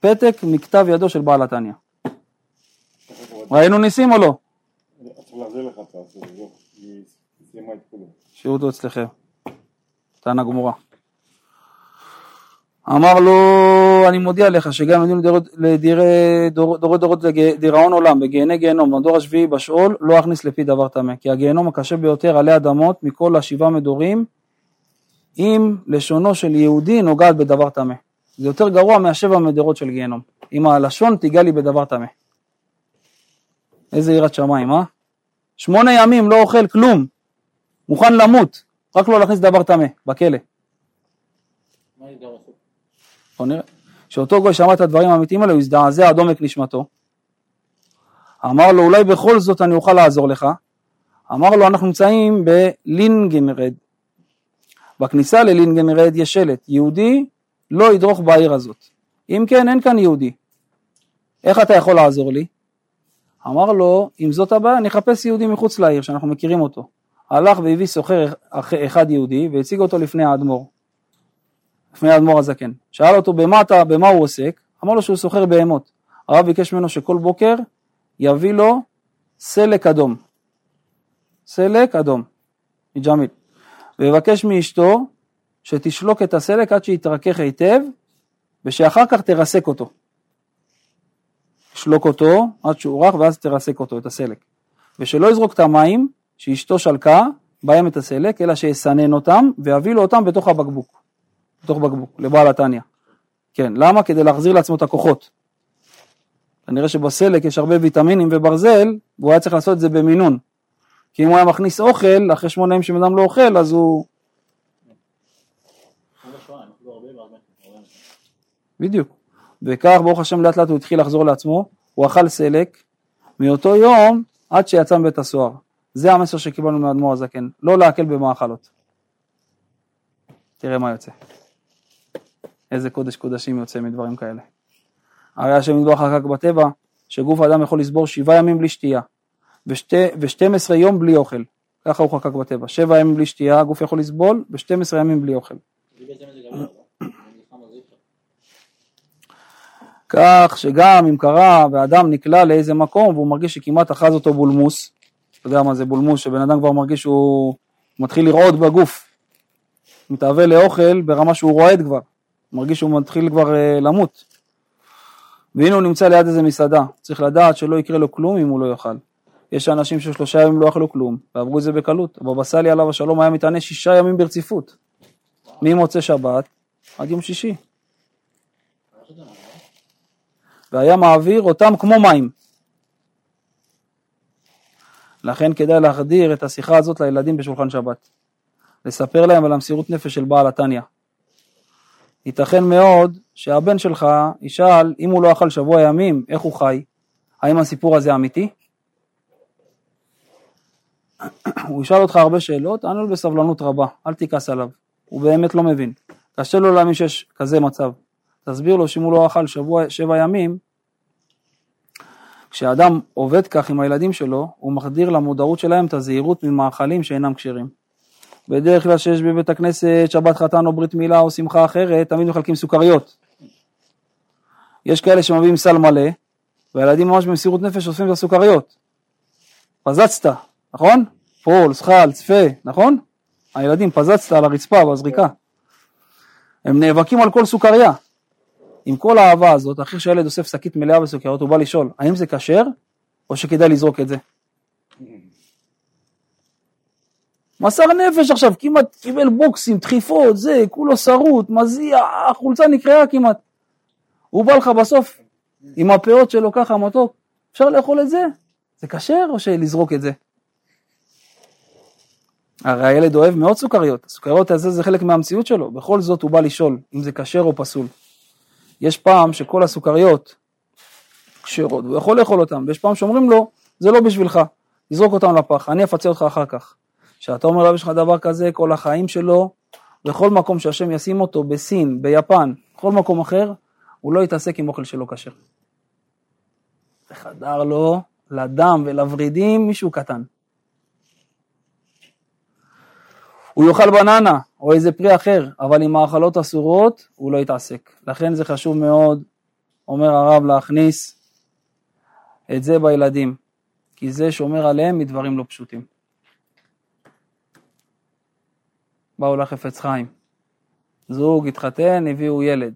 פתק מכתב ידו של בעל התניא. ראינו ניסים או לא? צריך להחזיר לך את זה, זהו, היא סיימה את כולו. שיעור אותו אצלכם. תנא גמורה. אמר לו, אני מודיע לך שגם לדירי דור- דורות לדיראון עולם בגיהני גיהנום בדור השביעי בשאול לא אכניס לפי דבר טמא כי הגיהנום הקשה ביותר עלי אדמות מכל השבעה מדורים אם לשונו של יהודי נוגעת בדבר טמא זה יותר גרוע מהשבע מדורות של גיהנום אם הלשון תיגע לי בדבר טמא איזה יראת שמיים אה? שמונה ימים לא אוכל כלום מוכן למות רק לא להכניס דבר טמא בכלא? בוא נראה. כשאותו גוי שמע את הדברים האמיתיים האלה, הוא הזדעזע עד עומק נשמתו. אמר לו, אולי בכל זאת אני אוכל לעזור לך. אמר לו, אנחנו נמצאים בלינגנרד. בכניסה ללינגנרד יש שלט, יהודי לא ידרוך בעיר הזאת. אם כן, אין כאן יהודי. איך אתה יכול לעזור לי? אמר לו, אם זאת הבעיה, נחפש יהודי מחוץ לעיר, שאנחנו מכירים אותו. הלך והביא סוחר אח- אחד יהודי והציג אותו לפני האדמו"ר. לפני האדמו"ר הזקן. שאל אותו במה, אתה, במה הוא עוסק? אמר לו שהוא סוחר בהמות. הרב ביקש ממנו שכל בוקר יביא לו סלק אדום. סלק אדום, מג'מיל. ויבקש מאשתו שתשלוק את הסלק עד שיתרכך היטב ושאחר כך תרסק אותו. תשלוק אותו עד שהוא רך ואז תרסק אותו, את הסלק. ושלא יזרוק את המים שאשתו שלקה בהם את הסלק, אלא שיסנן אותם ויביא לו אותם בתוך הבקבוק. בתוך בקבוק, לבעל התניא. כן, למה? כדי להחזיר לעצמו את הכוחות. כנראה שבסלק יש הרבה ויטמינים וברזל, והוא היה צריך לעשות את זה במינון. כי אם הוא היה מכניס אוכל, אחרי שמונה ימים שבן אדם לא אוכל, אז הוא... בדיוק. וכך, ברוך השם, לאט לאט הוא התחיל לחזור לעצמו, הוא אכל סלק, מאותו יום עד שיצא מבית הסוהר. זה המסר שקיבלנו מאדמו"ר הזקן, לא להקל במאכלות. תראה מה יוצא. איזה קודש קודשים יוצא מדברים כאלה. הרי השם ידבח חקק בטבע, שגוף האדם יכול לסבור שבעה ימים בלי שתייה, ו-12 יום בלי אוכל. ככה הוא חקק בטבע. שבע ימים בלי שתייה, הגוף יכול לסבול, ו-12 ימים בלי אוכל. כך שגם אם קרה ואדם נקלע לאיזה מקום והוא מרגיש שכמעט אחז אותו בולמוס, אתה יודע מה זה בולמוס, שבן אדם כבר מרגיש שהוא מתחיל לרעוד בגוף, מתאווה לאוכל ברמה שהוא רועד כבר, מרגיש שהוא מתחיל כבר אה, למות. והנה הוא נמצא ליד איזה מסעדה, צריך לדעת שלא יקרה לו כלום אם הוא לא יאכל. יש אנשים ששלושה ימים לא אכלו כלום, ועברו את זה בקלות. הבבא סאלי עליו השלום היה מתענה שישה ימים ברציפות. ממוצאי שבת עד יום שישי. והיה מעביר אותם כמו מים. לכן כדאי להחדיר את השיחה הזאת לילדים בשולחן שבת. לספר להם על המסירות נפש של בעל התניא. ייתכן מאוד שהבן שלך ישאל אם הוא לא אכל שבוע ימים, איך הוא חי? האם הסיפור הזה אמיתי? הוא ישאל אותך הרבה שאלות, תענה לו בסבלנות רבה, אל תכעס עליו, הוא באמת לא מבין. קשה לו להאמין שיש כזה מצב. תסביר לו שאם הוא לא אכל שבוע, שבע ימים, כשאדם עובד כך עם הילדים שלו, הוא מחדיר למודעות שלהם את הזהירות ממאכלים שאינם כשרים. בדרך כלל שיש בבית הכנסת שבת חתן או ברית מילה או שמחה אחרת, תמיד מחלקים סוכריות. יש כאלה שמביאים סל מלא, והילדים ממש במסירות נפש אוספים את הסוכריות. פזצת, נכון? פול, זחל, צפה, נכון? הילדים פזצת על הרצפה בזריקה. הם נאבקים על כל סוכריה. עם כל האהבה הזאת, אחרי שהילד אוסף שקית מלאה בסוכריות, הוא בא לשאול, האם זה כשר, או שכדאי לזרוק את זה? מסר נפש עכשיו, כמעט קיבל בוקסים, דחיפות, זה, כולו שרוט, מזיע, החולצה נקרעה כמעט. הוא בא לך בסוף עם הפאות שלו ככה מתוק, אפשר לאכול את זה? זה כשר או שלזרוק את זה? הרי הילד אוהב מאוד סוכריות, הסוכריות הזה זה חלק מהמציאות שלו, בכל זאת הוא בא לשאול אם זה כשר או פסול. יש פעם שכל הסוכריות כשרות, הוא יכול לאכול אותן, ויש פעם שאומרים לו, זה לא בשבילך, תזרוק אותן לפח, אני אפצה אותך אחר כך. כשאתה אומר לו, יש לך דבר כזה, כל החיים שלו, בכל מקום שהשם ישים אותו, בסין, ביפן, בכל מקום אחר, הוא לא יתעסק עם אוכל שלא כשר. זה חדר לו לדם ולוורידים מישהו קטן. הוא יאכל בננה או איזה פרי אחר, אבל עם מאכלות אסורות הוא לא יתעסק. לכן זה חשוב מאוד, אומר הרב, להכניס את זה בילדים, כי זה שומר עליהם מדברים לא פשוטים. באו לחפץ חיים. זוג התחתן, הביאו ילד.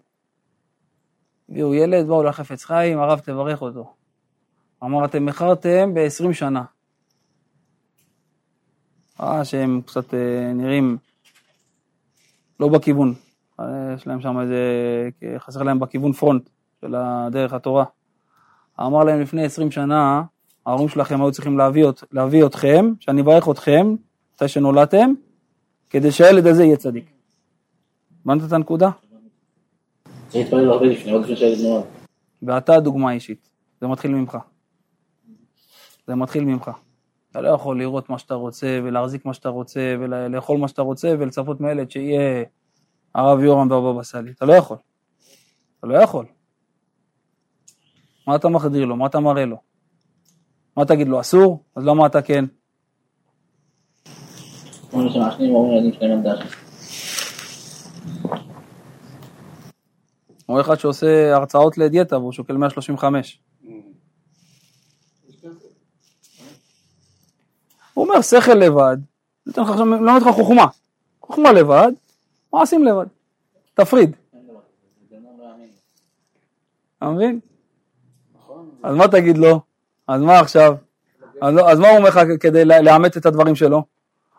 הביאו ילד, באו לחפץ חיים, הרב תברך אותו. אמר, אתם איחרתם ב-20 שנה. ראה שהם קצת אה, נראים לא בכיוון. יש להם שם איזה, חסר להם בכיוון פרונט של דרך התורה. אמר להם לפני 20 שנה, ההורים שלכם היו צריכים להביא, להביא אתכם, שאני אברך אתכם, מתי שנולדתם, כדי שהילד הזה יהיה צדיק. הבנת את הנקודה? צריך להתפלל הרבה לפני, עוד לפני שהילד נולד. ואתה דוגמה אישית, זה מתחיל ממך. זה מתחיל ממך. אתה לא יכול לראות מה שאתה רוצה, ולהחזיק מה שאתה רוצה, ולאכול מה שאתה רוצה, ולצפות מילד שיהיה הרב יורם והבבא סאלי. אתה לא יכול. אתה לא יכול. מה אתה מחדיר לו? מה אתה מראה לו? מה תגיד לו, אסור? אז למה אתה כן? כמו שמעשנים אומרים לילדים שלהם על דעת. או אחד שעושה הרצאות לדיאטה והוא שוקל 135. הוא אומר שכל לבד, נותן לך עכשיו, מלמד אותך חוכמה. חוכמה לבד, מעשים לבד. תפריד. אתה מבין? אז מה תגיד לו? אז מה עכשיו? אז, לא, מה הוא אומר לך כדי לאמת את הדברים שלו?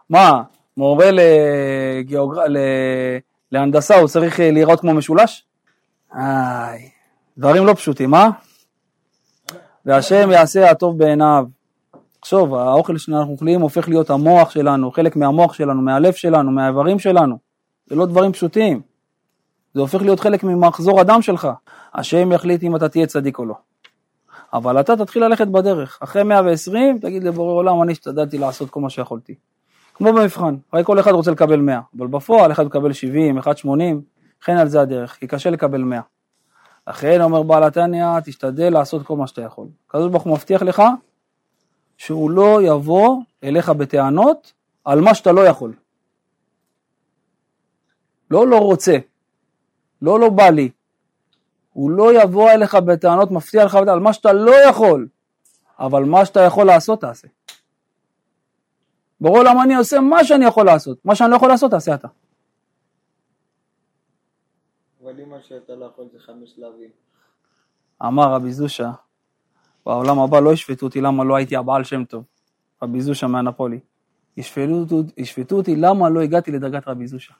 מה, מורה לגיאוגר... ל... להנדסה הוא צריך להיראות כמו משולש? איי, דברים לא פשוטים, אה? והשם יעשה הטוב בעיניו. תחשוב, האוכל שאנחנו אוכלים הופך להיות המוח שלנו, חלק מהמוח שלנו, מהלב שלנו, מהאיברים שלנו. זה לא דברים פשוטים. זה הופך להיות חלק ממחזור הדם שלך. השם יחליט אם אתה תהיה צדיק או לא. אבל אתה תתחיל ללכת בדרך. אחרי 120, תגיד לבורא עולם, אני השתדלתי לעשות כל מה שיכולתי. כמו במבחן, הרי כל אחד רוצה לקבל 100, אבל בפועל אחד מקבל 70, אחד 80, לכן על זה הדרך, כי קשה לקבל 100. לכן אומר בעל התניא, תשתדל לעשות כל מה שאתה יכול. הקדוש ברוך הוא מבטיח לך שהוא לא יבוא אליך בטענות על מה שאתה לא יכול. לא לא רוצה, לא לא בא לי, הוא לא יבוא אליך בטענות, מפתיע לך על מה שאתה לא יכול, אבל מה שאתה יכול לעשות תעשה. ברור למה אני עושה מה שאני יכול לעשות, מה שאני לא יכול לעשות תעשה אתה. אבל אם מה שאתה לא יכול זה חמש שלבים. אמר רבי זושה, בעולם הבא לא ישפטו אותי למה לא הייתי הבעל שם טוב, רבי זושה מהנפולי. ישפטו, ישפטו אותי למה לא הגעתי לדרגת רבי זושה.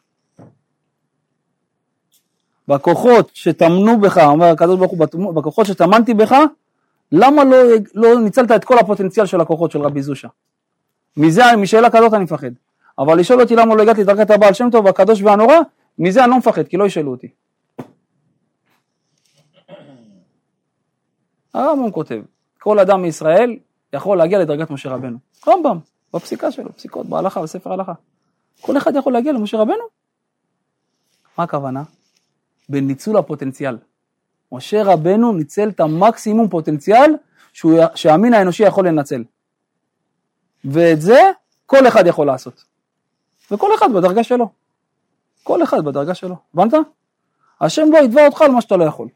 בכוחות שטמנו בך, אומר הקדוש ברוך הוא, בכוחות שטמנתי בך, למה לא, לא ניצלת את כל הפוטנציאל של הכוחות של רבי זושה? מזה, משאלה כזאת אני מפחד. אבל לשאול אותי למה לא הגעתי לדרגת הבעל שם טוב, הקדוש והנורא, מזה אני לא מפחד, כי לא ישאלו אותי. הרמב"ם כותב, כל אדם מישראל יכול להגיע לדרגת משה רבנו. רמב"ם, בפסיקה שלו, פסיקות, בהלכה, בספר הלכה. כל אחד יכול להגיע למשה רבנו. מה הכוונה? בניצול הפוטנציאל. משה רבנו ניצל את המקסימום פוטנציאל שהוא, שהמין האנושי יכול לנצל. ואת זה כל אחד יכול לעשות. וכל אחד בדרגה שלו. כל אחד בדרגה שלו. הבנת? השם לא יתבע אותך על מה שאתה לא יכול.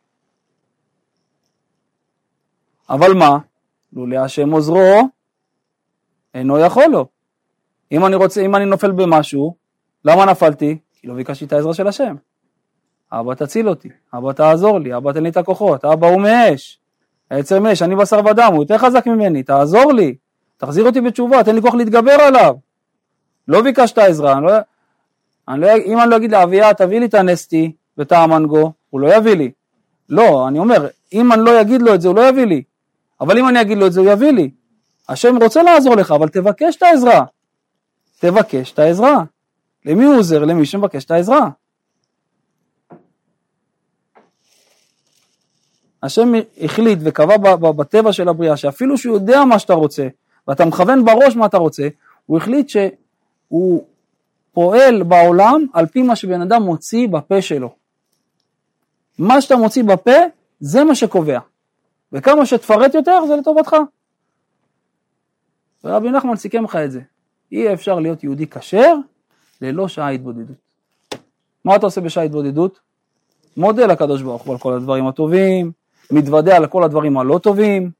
אבל מה? לולא השם עוזרו, אינו יכול לו. אם אני רוצה, אם אני נופל במשהו, למה נפלתי? כי לא ביקשתי את העזרה של השם. אבא תציל אותי, אבא תעזור לי, אבא תן לי את הכוחות, אבא הוא מאש, העצר מאש, אני בשר ודם, הוא יותר חזק ממני, תעזור לי, תחזיר אותי בתשובה, תן לי כוח להתגבר עליו. לא ביקשת עזרה, אני לא, אני לא, אם אני לא אגיד לאביה, תביא לי את הנסטי ואת המנגו, הוא לא יביא לי. לא, אני אומר, אם אני לא אגיד לו את זה, הוא לא יביא לי. אבל אם אני אגיד לו את זה, הוא יביא לי. השם רוצה לעזור לך, אבל תבקש את העזרה. תבקש את העזרה. למי הוא עוזר? למי שמבקש את העזרה. השם החליט וקבע בטבע של הבריאה שאפילו שהוא יודע מה שאתה רוצה ואתה מכוון בראש מה אתה רוצה, הוא החליט שהוא פועל בעולם על פי מה שבן אדם מוציא בפה שלו. מה שאתה מוציא בפה זה מה שקובע, וכמה שתפרט יותר זה לטובתך. ורבי נחמן סיכם לך את זה, אי אפשר להיות יהודי כשר ללא שעה התבודדות. מה אתה עושה בשעה התבודדות? מודה לקדוש ברוך הוא על כל הדברים הטובים, מתוודה על כל הדברים הלא טובים,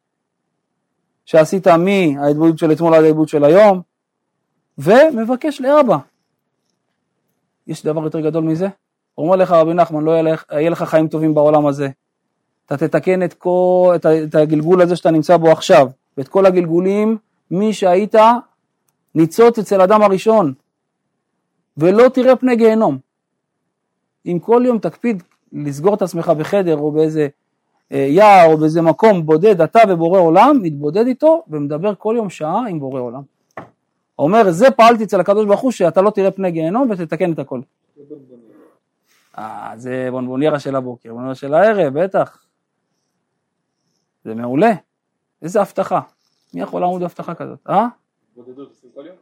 שעשית מההתבודדות של אתמול עד ההתבודדות של היום, ומבקש לאבא. יש דבר יותר גדול מזה? אומר לך רבי נחמן, לא יהיה לך, חיים טובים בעולם הזה. אתה תתקן את, כל, את, את הגלגול הזה שאתה נמצא בו עכשיו, ואת כל הגלגולים, מי שהיית ניצוץ אצל אדם הראשון, ולא תראה פני גיהנום. אם כל יום תקפיד לסגור את עצמך בחדר או באיזה יער או באיזה מקום בודד, אתה ובורא עולם, מתבודד איתו ומדבר כל יום שעה עם בורא עולם. אומר, זה פעלתי אצל הקדוש ברוך הוא, שאתה לא תראה פני גיהנום ותתקן את הכל. אה, זה בונבוניירה של הבוקר, בונבוניירה של הערב, בטח. זה מעולה. איזה הבטחה. מי יכול לעמוד בהבטחה כזאת, אה? התבודדות עושים כל יום?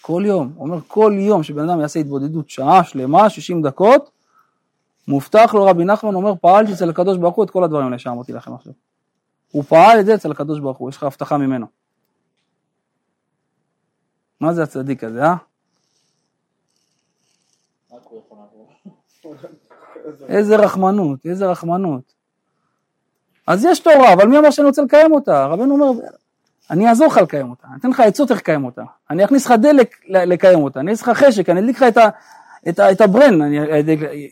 כל יום. אומר, כל יום שבן אדם יעשה התבודדות שעה שלמה, 60 דקות, מובטח לו רבי נחמן אומר, פעלתי אצל הקדוש ברוך הוא את כל הדברים האלה שאמרתי לכם עכשיו. הוא פעל את זה אצל הקדוש ברוך הוא, יש לך הבטחה ממנו. מה זה הצדיק הזה, אה? איזה רחמנות, איזה רחמנות. אז יש תורה, אבל מי אמר שאני רוצה לקיים אותה? רבנו אומר, אני אעזור לך לקיים אותה, אני אתן לך עצות איך לקיים אותה, אני אכניס לך דלק לקיים אותה, אני אכניס לך חשק, אני אדליק לך את, ה, את, את הברן, אני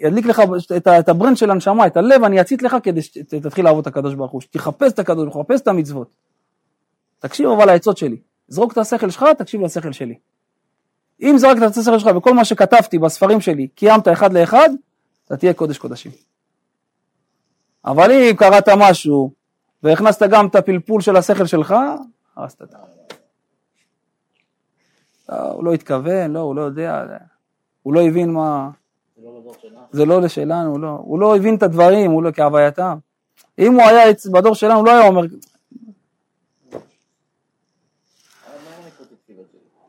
אדליק, לך את, את הברן של הנשמה, את הלב, אני אצית לך כדי שתתחיל לעבוד את הקדוש ברוך הוא, שתחפש את הקדוש ברוך הוא, תחפש את המצוות. תקשיב אבל לעצות שלי, זרוק את השכל שלך, תקשיב לשכל שלי. אם זרקת את השכל שלך וכל מה שכתבתי בספרים שלי, קיימת אחד לאחד, אתה תהיה קודש קודשים. אבל אם קראת משהו והכנסת גם את הפלפול של השכל שלך, הרסת את ה... לא, הוא לא התכוון, לא, הוא לא יודע, הוא לא הבין מה... זה לא בדור שלנו. זה לא לשלנו. הוא לא הבין את הדברים, הוא לא כהווייתם. אם הוא היה בדור שלנו, הוא לא היה אומר?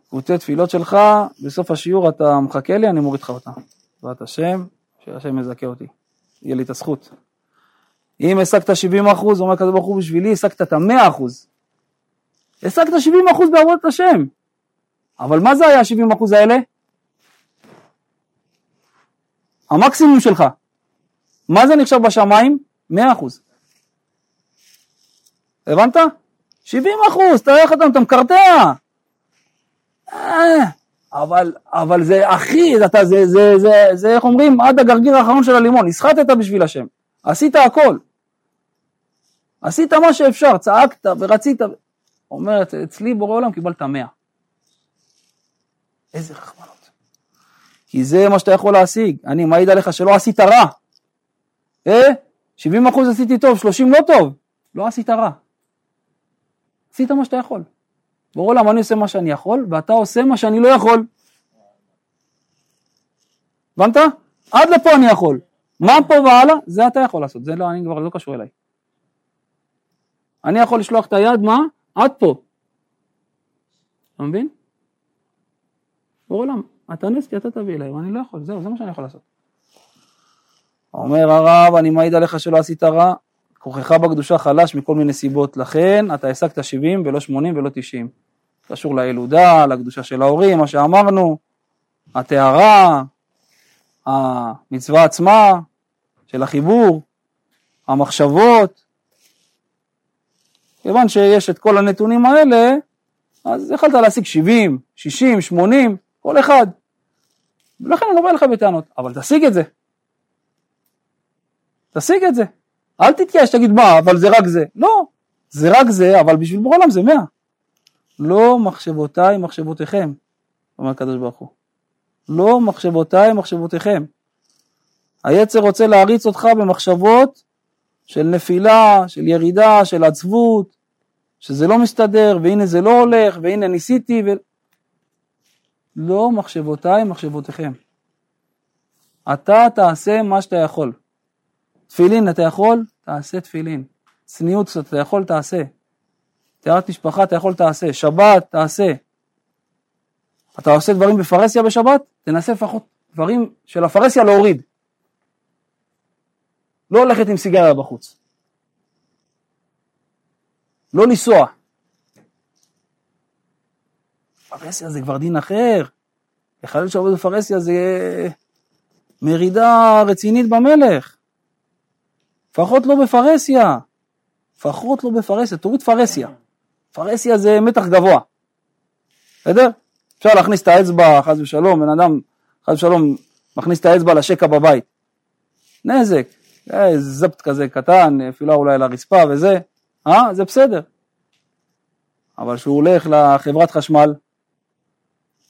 קבוצי תפילות שלך, בסוף השיעור אתה מחכה לי, אני מוריד לך אותה. בעזרת השם, שהשם יזכה אותי. יהיה לי את הזכות. אם השגת 70 אחוז, אומר הקדוש ברוך הוא בשבילי, השגת את ה-100 אחוז. השגת 70 אחוז בעבודת השם. אבל מה זה היה ה-70 אחוז האלה? המקסימום שלך. מה זה נחשב בשמיים? 100 אחוז. הבנת? 70 אחוז, תראה איך אתה, מקרטע. אה, אבל, אבל זה אחי, אתה, זה, זה, זה, זה, איך אומרים, עד הגרגיר האחרון של הלימון, נסחטת בשביל השם, עשית הכל, עשית מה שאפשר, צעקת ורצית, אומרת, אצלי בורא עולם קיבלת מאה. איזה רחמנות. כי זה מה שאתה יכול להשיג, אני מעיד עליך שלא עשית רע. אה? 70 אחוז עשיתי טוב, 30 לא טוב, לא עשית רע. עשית מה שאתה יכול. בורא עולם, אני עושה מה שאני יכול, ואתה עושה מה שאני לא יכול. הבנת? עד לפה אני יכול. מה פה והלאה? זה אתה יכול לעשות, זה לא, אני כבר לא קשור אליי. אני יכול לשלוח את היד, מה? עד פה. אתה מבין? בורא עולם, אתה נסקי, אתה תביא אליי, ואני לא יכול, זהו, זה מה שאני יכול לעשות. אומר הרב, אני מעיד עליך שלא עשית רע, כוחך בקדושה חלש מכל מיני סיבות, לכן אתה השגת 70 ולא 80 ולא 90. קשור לילודה, לקדושה של ההורים, מה שאמרנו, הטהרה, המצווה עצמה של החיבור, המחשבות. כיוון שיש את כל הנתונים האלה, אז יכלת להשיג 70, 60, 80, כל אחד. ולכן אני לא בא לך בטענות, אבל תשיג את זה. תשיג את זה. אל תתייאש, תגיד מה, אבל זה רק זה. לא, זה רק זה, אבל בשביל בורא עולם זה מאה. לא מחשבותיי מחשבותיכם, אומר הקדוש ברוך הוא. לא מחשבותיי מחשבותיכם. היצר רוצה להריץ אותך במחשבות של נפילה, של ירידה, של עצבות, שזה לא מסתדר, והנה זה לא הולך, והנה ניסיתי, ו... לא מחשבותיי מחשבותיכם. אתה תעשה מה שאתה יכול. תפילין אתה יכול? תעשה תפילין. צניעות אתה יכול? תעשה. טהרת משפחה אתה יכול? תעשה. שבת תעשה. אתה עושה דברים בפרהסיה בשבת? תנסה לפחות דברים של הפרהסיה להוריד. לא הולכת עם סיגריה בחוץ. לא לנסוע. פרהסיה זה כבר דין אחר. לחלל שעובד בפרהסיה זה מרידה רצינית במלך. לפחות לא בפרהסיה. לפחות לא בפרהסיה, תוריד פרהסיה. פרהסיה זה מתח גבוה. בסדר? אפשר להכניס את האצבע, חס ושלום, בן אדם, חס ושלום, מכניס את האצבע לשקע בבית. נזק, אה, זפט כזה קטן, אפילו אולי לרצפה וזה, אה? זה בסדר. אבל כשהוא הולך לחברת חשמל,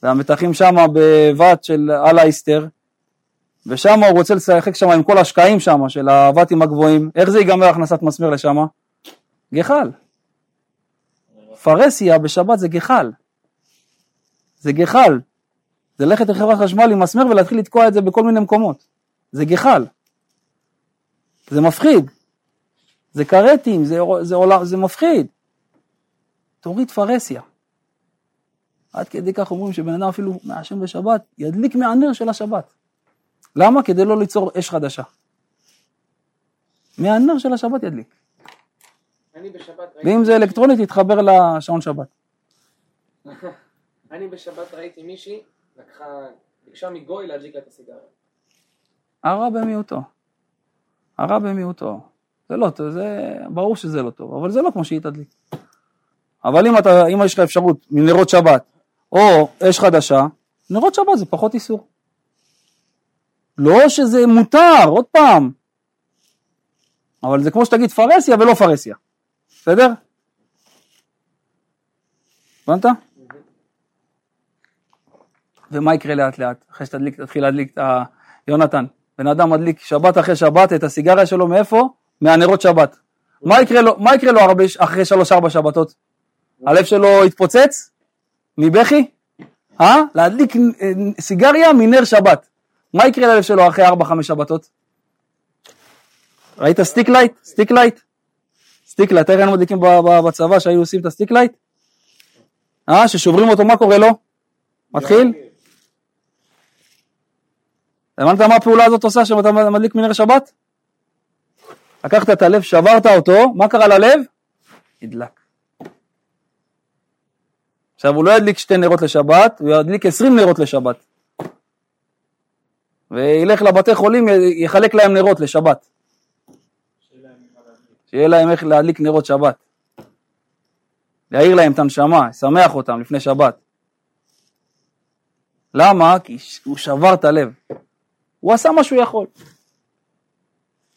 והמתחים שמה בבת של אלייסטר, ושם הוא רוצה לשחק שם עם כל השקעים שם של הוואטים הגבוהים, איך זה ייגמר הכנסת מסמר לשם? גחל. פרסיה בשבת זה גחל. זה גחל. זה ללכת לחברת חשמל עם מסמר ולהתחיל לתקוע את זה בכל מיני מקומות. זה גחל. זה מפחיד. זה כרתים, זה, זה, עולם, זה מפחיד. תוריד פרסיה. עד כדי כך אומרים שבן אדם אפילו מעשן בשבת, ידליק מהנר של השבת. למה? כדי לא ליצור אש חדשה. מהנר של השבת ידליק. אני בשבת ואם זה אלקטרונית, יתחבר לשעון שבת. אני בשבת ראיתי מישהי, לקחה, ביקשה מגוי להדליק לה את הסיגריה. הרע במיעוטו. הרע במיעוטו. זה לא טוב, זה ברור שזה לא טוב, אבל זה לא כמו שהיא תדליק. אבל אם, אתה, אם יש לך אפשרות מנרות שבת או אש חדשה, נרות שבת זה פחות איסור. לא שזה מותר, עוד פעם. אבל זה כמו שתגיד פרהסיה ולא פרהסיה. בסדר? הבנת? ומה יקרה לאט לאט, אחרי שתתחיל להדליק את ה... יונתן, בן אדם מדליק שבת אחרי שבת את הסיגריה שלו מאיפה? מהנרות שבת. מה יקרה לו, מה יקרה לו הרבה, אחרי שלוש-ארבע שבתות? הלב שלו יתפוצץ? מבכי? אה? להדליק אה, סיגריה מנר שבת. מה יקרה ללב שלו אחרי ארבע חמש שבתות? ראית stick light? stick light? stick light, איך היינו מדליקים בצבא שהיו עושים את ה stick light? אה? ששוברים אותו, מה קורה לו? מתחיל? הבנת מה הפעולה הזאת עושה שאתה מדליק נר שבת? לקחת את הלב, שברת אותו, מה קרה ללב? נדלק. עכשיו הוא לא ידליק שתי נרות לשבת, הוא ידליק עשרים נרות לשבת. וילך לבתי חולים, יחלק להם נרות לשבת. שיהיה להם איך להדליק נרות שבת. להעיר להם את הנשמה, לשמח אותם לפני שבת. למה? כי הוא שבר את הלב. הוא עשה מה שהוא יכול.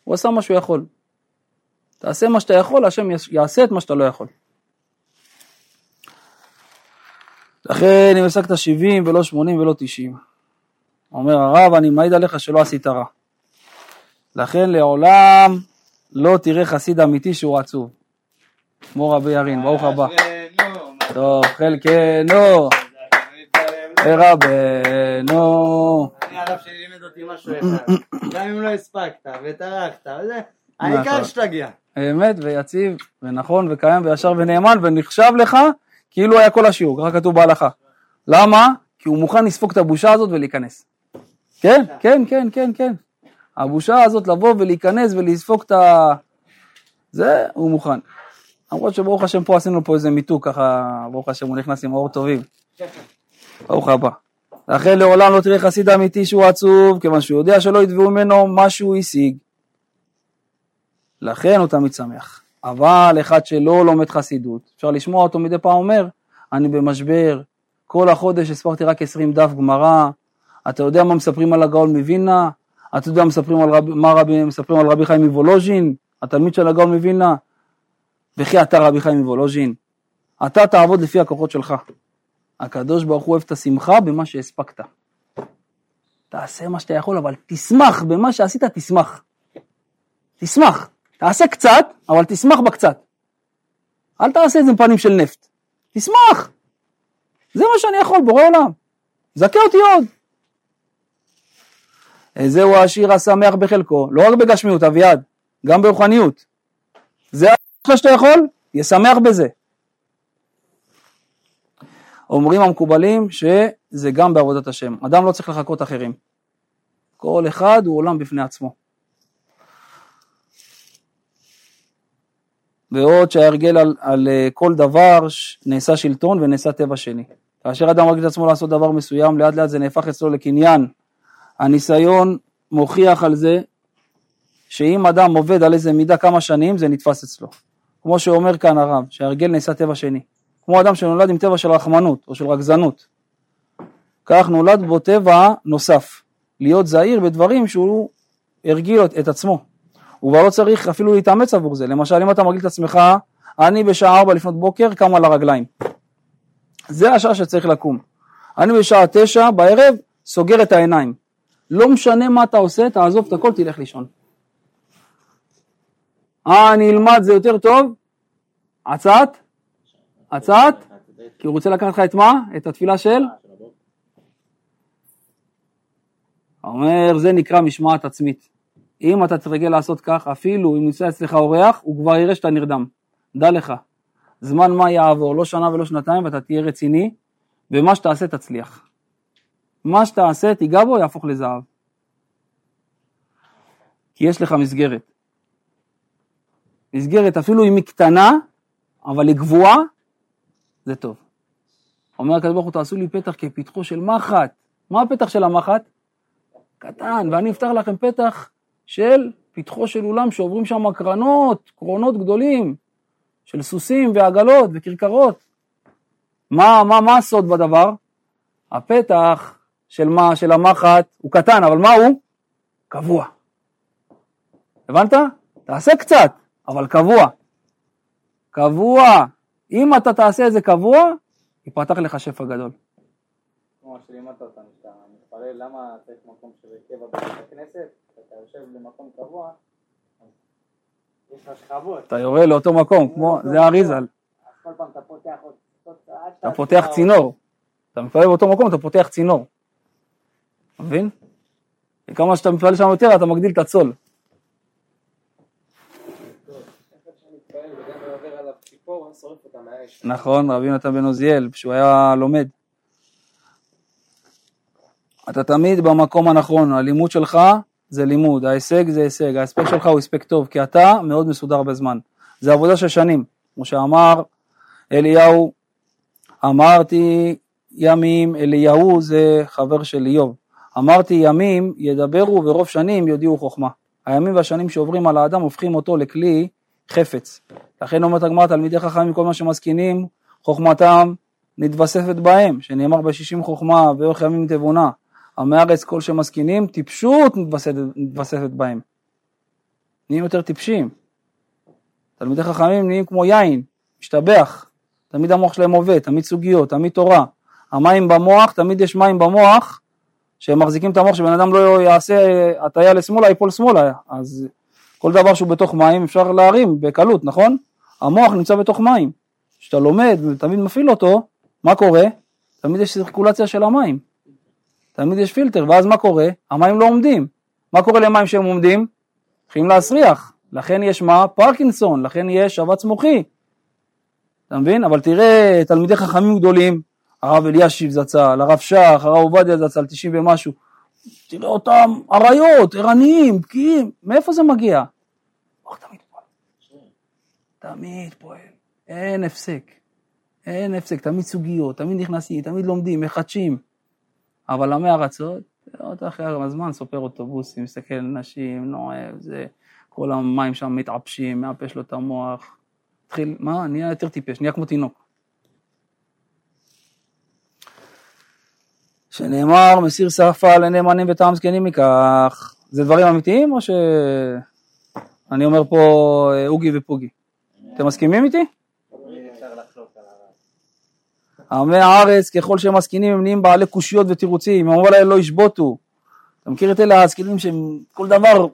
הוא עשה מה שהוא יכול. תעשה מה שאתה יכול, השם יעשה את מה שאתה לא יכול. לכן אם השגת 70 ולא 80 ולא 90. אומר הרב, אני מעיד עליך שלא עשית רע. לכן לעולם לא תראה חסיד אמיתי שהוא עצוב. כמו רבי ירין, ברוך הבא. טוב, חלקנו, ורבנו. אני הרב שלי לימד אותי משהו אחד, גם אם לא הספקת וטרחת, וזה, העיקר שתגיע. אמת ויציב ונכון וקיים וישר ונאמן ונחשב לך כאילו היה כל השיעור, ככה כתוב בהלכה. למה? כי הוא מוכן לספוג את הבושה הזאת ולהיכנס. כן, כן, כן, כן, כן. הבושה הזאת לבוא ולהיכנס ולספוג את ה... זה, הוא מוכן. למרות שברוך השם פה עשינו פה איזה מיתוק ככה, ברוך השם הוא נכנס עם אור טובים. ברוך הבא. לכן לעולם לא תראה חסיד אמיתי שהוא עצוב, כיוון שהוא יודע שלא יתבעו ממנו מה שהוא השיג. לכן הוא תמיד שמח. אבל אחד שלא לומד חסידות, אפשר לשמוע אותו מדי פעם אומר, אני במשבר, כל החודש הספרתי רק 20 דף גמרא, אתה יודע מה מספרים על הגאון מווילנה? אתה יודע מספרים על, רב, מה רבי, מספרים על רבי חיים מוולוז'ין, התלמיד של הגאון מווילנה? וכי אתה רבי חיים מוולוז'ין, אתה תעבוד לפי הכוחות שלך. הקדוש ברוך הוא אוהב את השמחה במה שהספקת. תעשה מה שאתה יכול, אבל תשמח במה שעשית, תשמח. תשמח. תעשה קצת, אבל תשמח בקצת. אל תעשה את זה עם פנים של נפט. תשמח. זה מה שאני יכול, בורא עולם. זכה אותי עוד. זהו השיר השמח בחלקו, לא רק בגשמיות, אביעד, גם ברוחניות. זה מה שאתה יכול, ישמח בזה. אומרים המקובלים שזה גם בעבודת השם. אדם לא צריך לחכות אחרים. כל אחד הוא עולם בפני עצמו. בעוד שההרגל על, על אה, כל דבר נעשה שלטון ונעשה טבע שני. כאשר אדם מרגיש את עצמו לעשות דבר מסוים, לאט לאט זה נהפך אצלו לקניין. הניסיון מוכיח על זה שאם אדם עובד על איזה מידה כמה שנים, זה נתפס אצלו. כמו שאומר כאן הרב, שההרגל נעשה טבע שני. כמו אדם שנולד עם טבע של רחמנות או של רגזנות. כך נולד בו טבע נוסף. להיות זהיר בדברים שהוא הרגיל את עצמו. הוא כבר לא צריך אפילו להתאמץ עבור זה. למשל, אם אתה מרגיל את עצמך, אני בשעה 4 לפנות בוקר קם על הרגליים. זה השעה שצריך לקום. אני בשעה 9 בערב סוגר את העיניים. לא משנה מה אתה עושה, תעזוב את הכל, תלך לישון. אה, אני אלמד, זה יותר טוב? הצעת? הצעת? כי הוא רוצה לקחת לך את מה? את התפילה של? אומר, זה נקרא משמעת עצמית. אם אתה תרגל לעשות כך, אפילו אם נמצא אצלך אורח, הוא כבר יראה שאתה נרדם. דע לך, זמן מה יעבור, לא שנה ולא שנתיים, ואתה תהיה רציני, ומה שתעשה תצליח. מה שתעשה, תיגע בו, יהפוך לזהב. כי יש לך מסגרת. מסגרת, אפילו אם היא קטנה, אבל היא גבוהה, זה טוב. אומר הקדוש ברוך הוא, תעשו לי פתח כפתחו של מחט. מה הפתח של המחט? קטן, ואני אפתח לכם פתח של פתחו של אולם שעוברים שם קרנות, קרונות גדולים, של סוסים ועגלות וכרכרות. מה, מה, מה הסוד בדבר? הפתח של מה, של המחט הוא קטן, אבל מה הוא? קבוע. הבנת? תעשה קצת, אבל קבוע. קבוע. אם אתה תעשה את זה קבוע, ייפתח לך שפע גדול. כמו שלימדת אותנו, שאתה מתפלל למה צריך מקום של קבע בבית הכנסת, יושב במקום קבוע, יש לך שכבות. אתה יורה לאותו מקום, כמו, זה האריזל. כל פעם אתה פותח עוד... אתה פותח צינור. אתה מתפלל באותו מקום, אתה פותח צינור. מבין? וכמה שאתה מתפלל שם יותר, אתה מגדיל את הצול. נכון, רבי נתן בן עוזיאל, כשהוא היה לומד. אתה תמיד במקום הנכון, הלימוד שלך זה לימוד, ההישג זה הישג, ההספק שלך הוא הספק טוב, כי אתה מאוד מסודר בזמן. זה עבודה של שנים, כמו שאמר אליהו, אמרתי ימים, אליהו זה חבר של איוב, אמרתי ימים ידברו ורוב שנים יודיעו חוכמה. הימים והשנים שעוברים על האדם הופכים אותו לכלי חפץ. לכן אומרת הגמרא, תלמידי חכמים כל מה שמזקינים, חוכמתם נתווספת בהם, שנאמר בשישים חוכמה ואורך ימים תבונה. עמי הארץ כל שמזקינים, טיפשות מתווספת, בהם. נהיים יותר טיפשים. תלמידי חכמים נהיים כמו יין, משתבח. תמיד המוח שלהם עובד, תמיד סוגיות, תמיד תורה. המים במוח, תמיד יש מים במוח, שהם מחזיקים את המוח, שבן אדם לא יעשה הטיה לשמאלה, ייפול שמאלה. אז כל דבר שהוא בתוך מים אפשר להרים בקלות, נכון? המוח נמצא בתוך מים. כשאתה לומד ותמיד מפעיל אותו, מה קורה? תמיד יש סירקולציה של המים. תמיד יש פילטר, ואז מה קורה? המים לא עומדים. מה קורה למים שהם עומדים? מתחילים להסריח. לכן יש מה? פרקינסון, לכן יש שבץ מוחי. אתה מבין? אבל תראה תלמידי חכמים גדולים, הרב אלישיב זצ"ל, הרב שך, הרב עובדיה זצ"ל, 90 ומשהו. תראה אותם אריות, ערניים, בקיאים, מאיפה זה מגיע? הוא תמיד פועל. תמיד פועל, אין הפסק. אין הפסק, תמיד סוגיות, תמיד נכנסים, תמיד לומדים, מחדשים. אבל עמי ארצות, עוד אחרי הזמן סופר אוטובוסים, מסתכל על נשים, נואב, זה, כל המים שם מתעפשים, מאפש לו את המוח. התחיל, מה? נהיה יותר טיפש, נהיה כמו תינוק. שנאמר, מסיר שפה לנאמנים וטעם זקנים מכך. זה דברים אמיתיים או שאני אומר פה אה, אוגי ופוגי? אתם מסכימים איתי? אפשר לחלוק על הרב. עמי הארץ ככל שהם משכילים הם נהיים בעלי קושיות ותירוצים, אמרו להם לא ישבותו. אתה מכיר את אלה הזקנים שהם כל דבר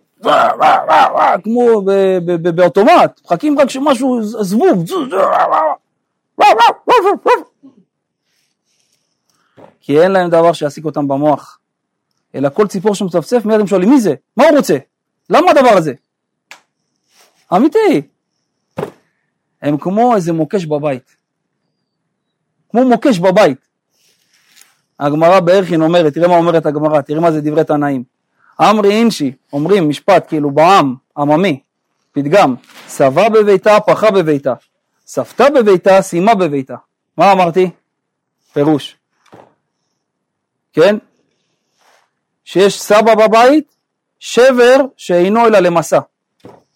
כמו באוטומט, מחכים רק שמשהו זבוב. כי אין להם דבר שיעסיק אותם במוח, אלא כל ציפור שמצפצף מיד הם שואלים מי זה? מה הוא רוצה? למה הדבר הזה? אמיתי. הם כמו איזה מוקש בבית. כמו מוקש בבית. הגמרא בערכין אומרת, תראה מה אומרת הגמרא, תראה מה זה דברי תנאים. אמרי אינשי, אומרים משפט כאילו בעם, עממי, פתגם, סבה בביתה, פחה בביתה, סבתה בביתה, סיימה בביתה. מה אמרתי? פירוש. כן? שיש סבא בבית, שבר שאינו אלא למסע.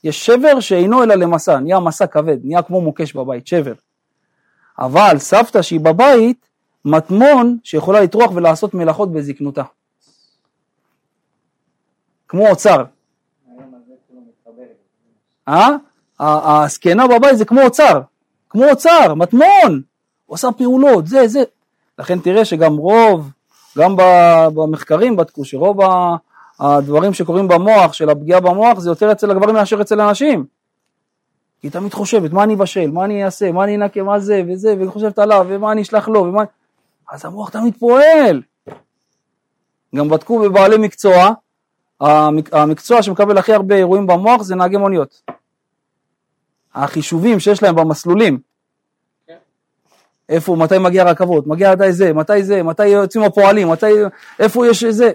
יש שבר שאינו אלא למסע, נהיה מסע כבד, נהיה כמו מוקש בבית, שבר. אבל סבתא שהיא בבית, מטמון שיכולה לטרוח ולעשות מלאכות בזקנותה. כמו אוצר. אה? הזקנה בבית זה כמו אוצר, כמו אוצר, מטמון, עושה פעולות, זה, זה. לכן תראה שגם רוב, גם במחקרים בדקו שרוב הדברים שקורים במוח, של הפגיעה במוח, זה יותר אצל הגברים מאשר אצל הנשים. היא תמיד חושבת, מה אני אבשל, מה אני אעשה, מה אני אנקה, מה זה? וזה, והיא חושבת עליו, ומה אני אשלח לו, ומה... אז המוח תמיד פועל. גם בדקו בבעלי מקצוע, המק- המקצוע שמקבל הכי הרבה אירועים במוח זה נהגי מוניות. החישובים שיש להם במסלולים. איפה, מתי מגיע רכבות, מגיע מתי זה, מתי זה, מתי יוצאים הפועלים, מתי, איפה יש זה,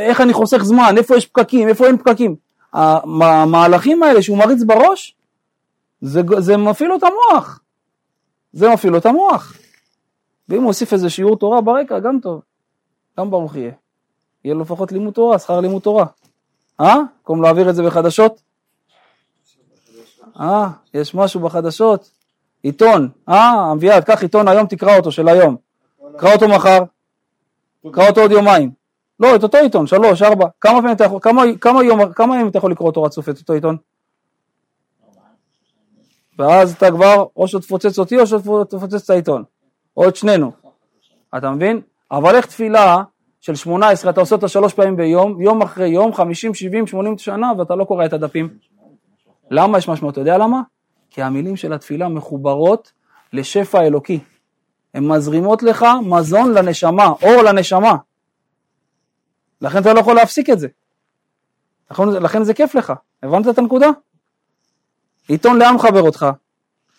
איך אני חוסך זמן, איפה יש פקקים, איפה אין פקקים. המ- המהלכים האלה שהוא מריץ בראש, זה, זה מפעיל לו את המוח. זה מפעיל לו את המוח. ואם הוא הוסיף איזה שיעור תורה ברקע, גם טוב. גם ברוך יהיה. יהיה לו לפחות לימוד תורה, שכר לימוד תורה. אה? במקום להעביר את זה בחדשות? אה, יש משהו בחדשות? עיתון, אה, אביעד, קח עיתון היום, תקרא אותו, של היום. קרא אותו מחר, קרא אותו עוד יומיים. לא, את אותו עיתון, שלוש, ארבע. כמה כמה, כמה, יום, כמה ימים אתה יכול לקרוא אותו רצוף, את אותו עיתון? ואז אתה כבר, או שתפוצץ אותי, או שתפוצץ את העיתון. או את שנינו. אתה מבין? אבל איך תפילה של 18, אתה עושה אותה שלוש פעמים ביום, יום אחרי יום, 50, 70, 80 שנה, ואתה לא קורא את הדפים. למה יש משמעות? אתה יודע למה? כי המילים של התפילה מחוברות לשפע אלוקי. הן מזרימות לך מזון לנשמה, אור לנשמה. לכן אתה לא יכול להפסיק את זה. לכן, לכן זה כיף לך. הבנת את הנקודה? עיתון לאן מחבר אותך?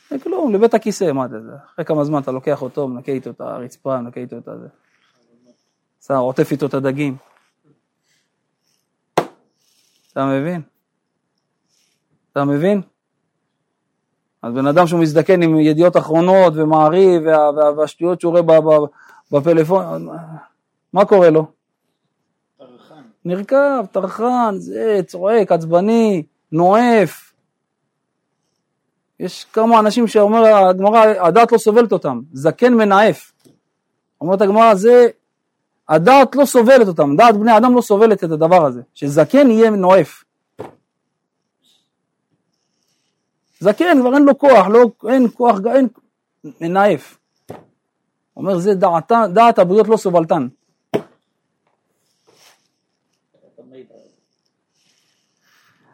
זה כלום, לבית הכיסא, מה זה, זה? אחרי כמה זמן אתה לוקח אותו, מנקה איתו את הרצפה, מנקה איתו את הזה. שם, עוטף איתו את הדגים. אתה מבין? אתה מבין? אז בן אדם שהוא מזדקן עם ידיעות אחרונות ומעריב וה, וה, והשטויות שהוא רואה בפלאפון, מה קורה לו? טרחן. נרקב, טרחן, זה, צועק, עצבני, נואף. יש כמה אנשים שאומר הגמרא, הדעת לא סובלת אותם, זקן מנאף. אומרת הגמרא, זה, הדעת לא סובלת אותם, דעת בני אדם לא סובלת את הדבר הזה, שזקן יהיה נואף. זקן כבר אין לו כוח, לא, אין כוח, אין, מנאף. אומר זה דעתה, דעת הבריות לא סובלתן.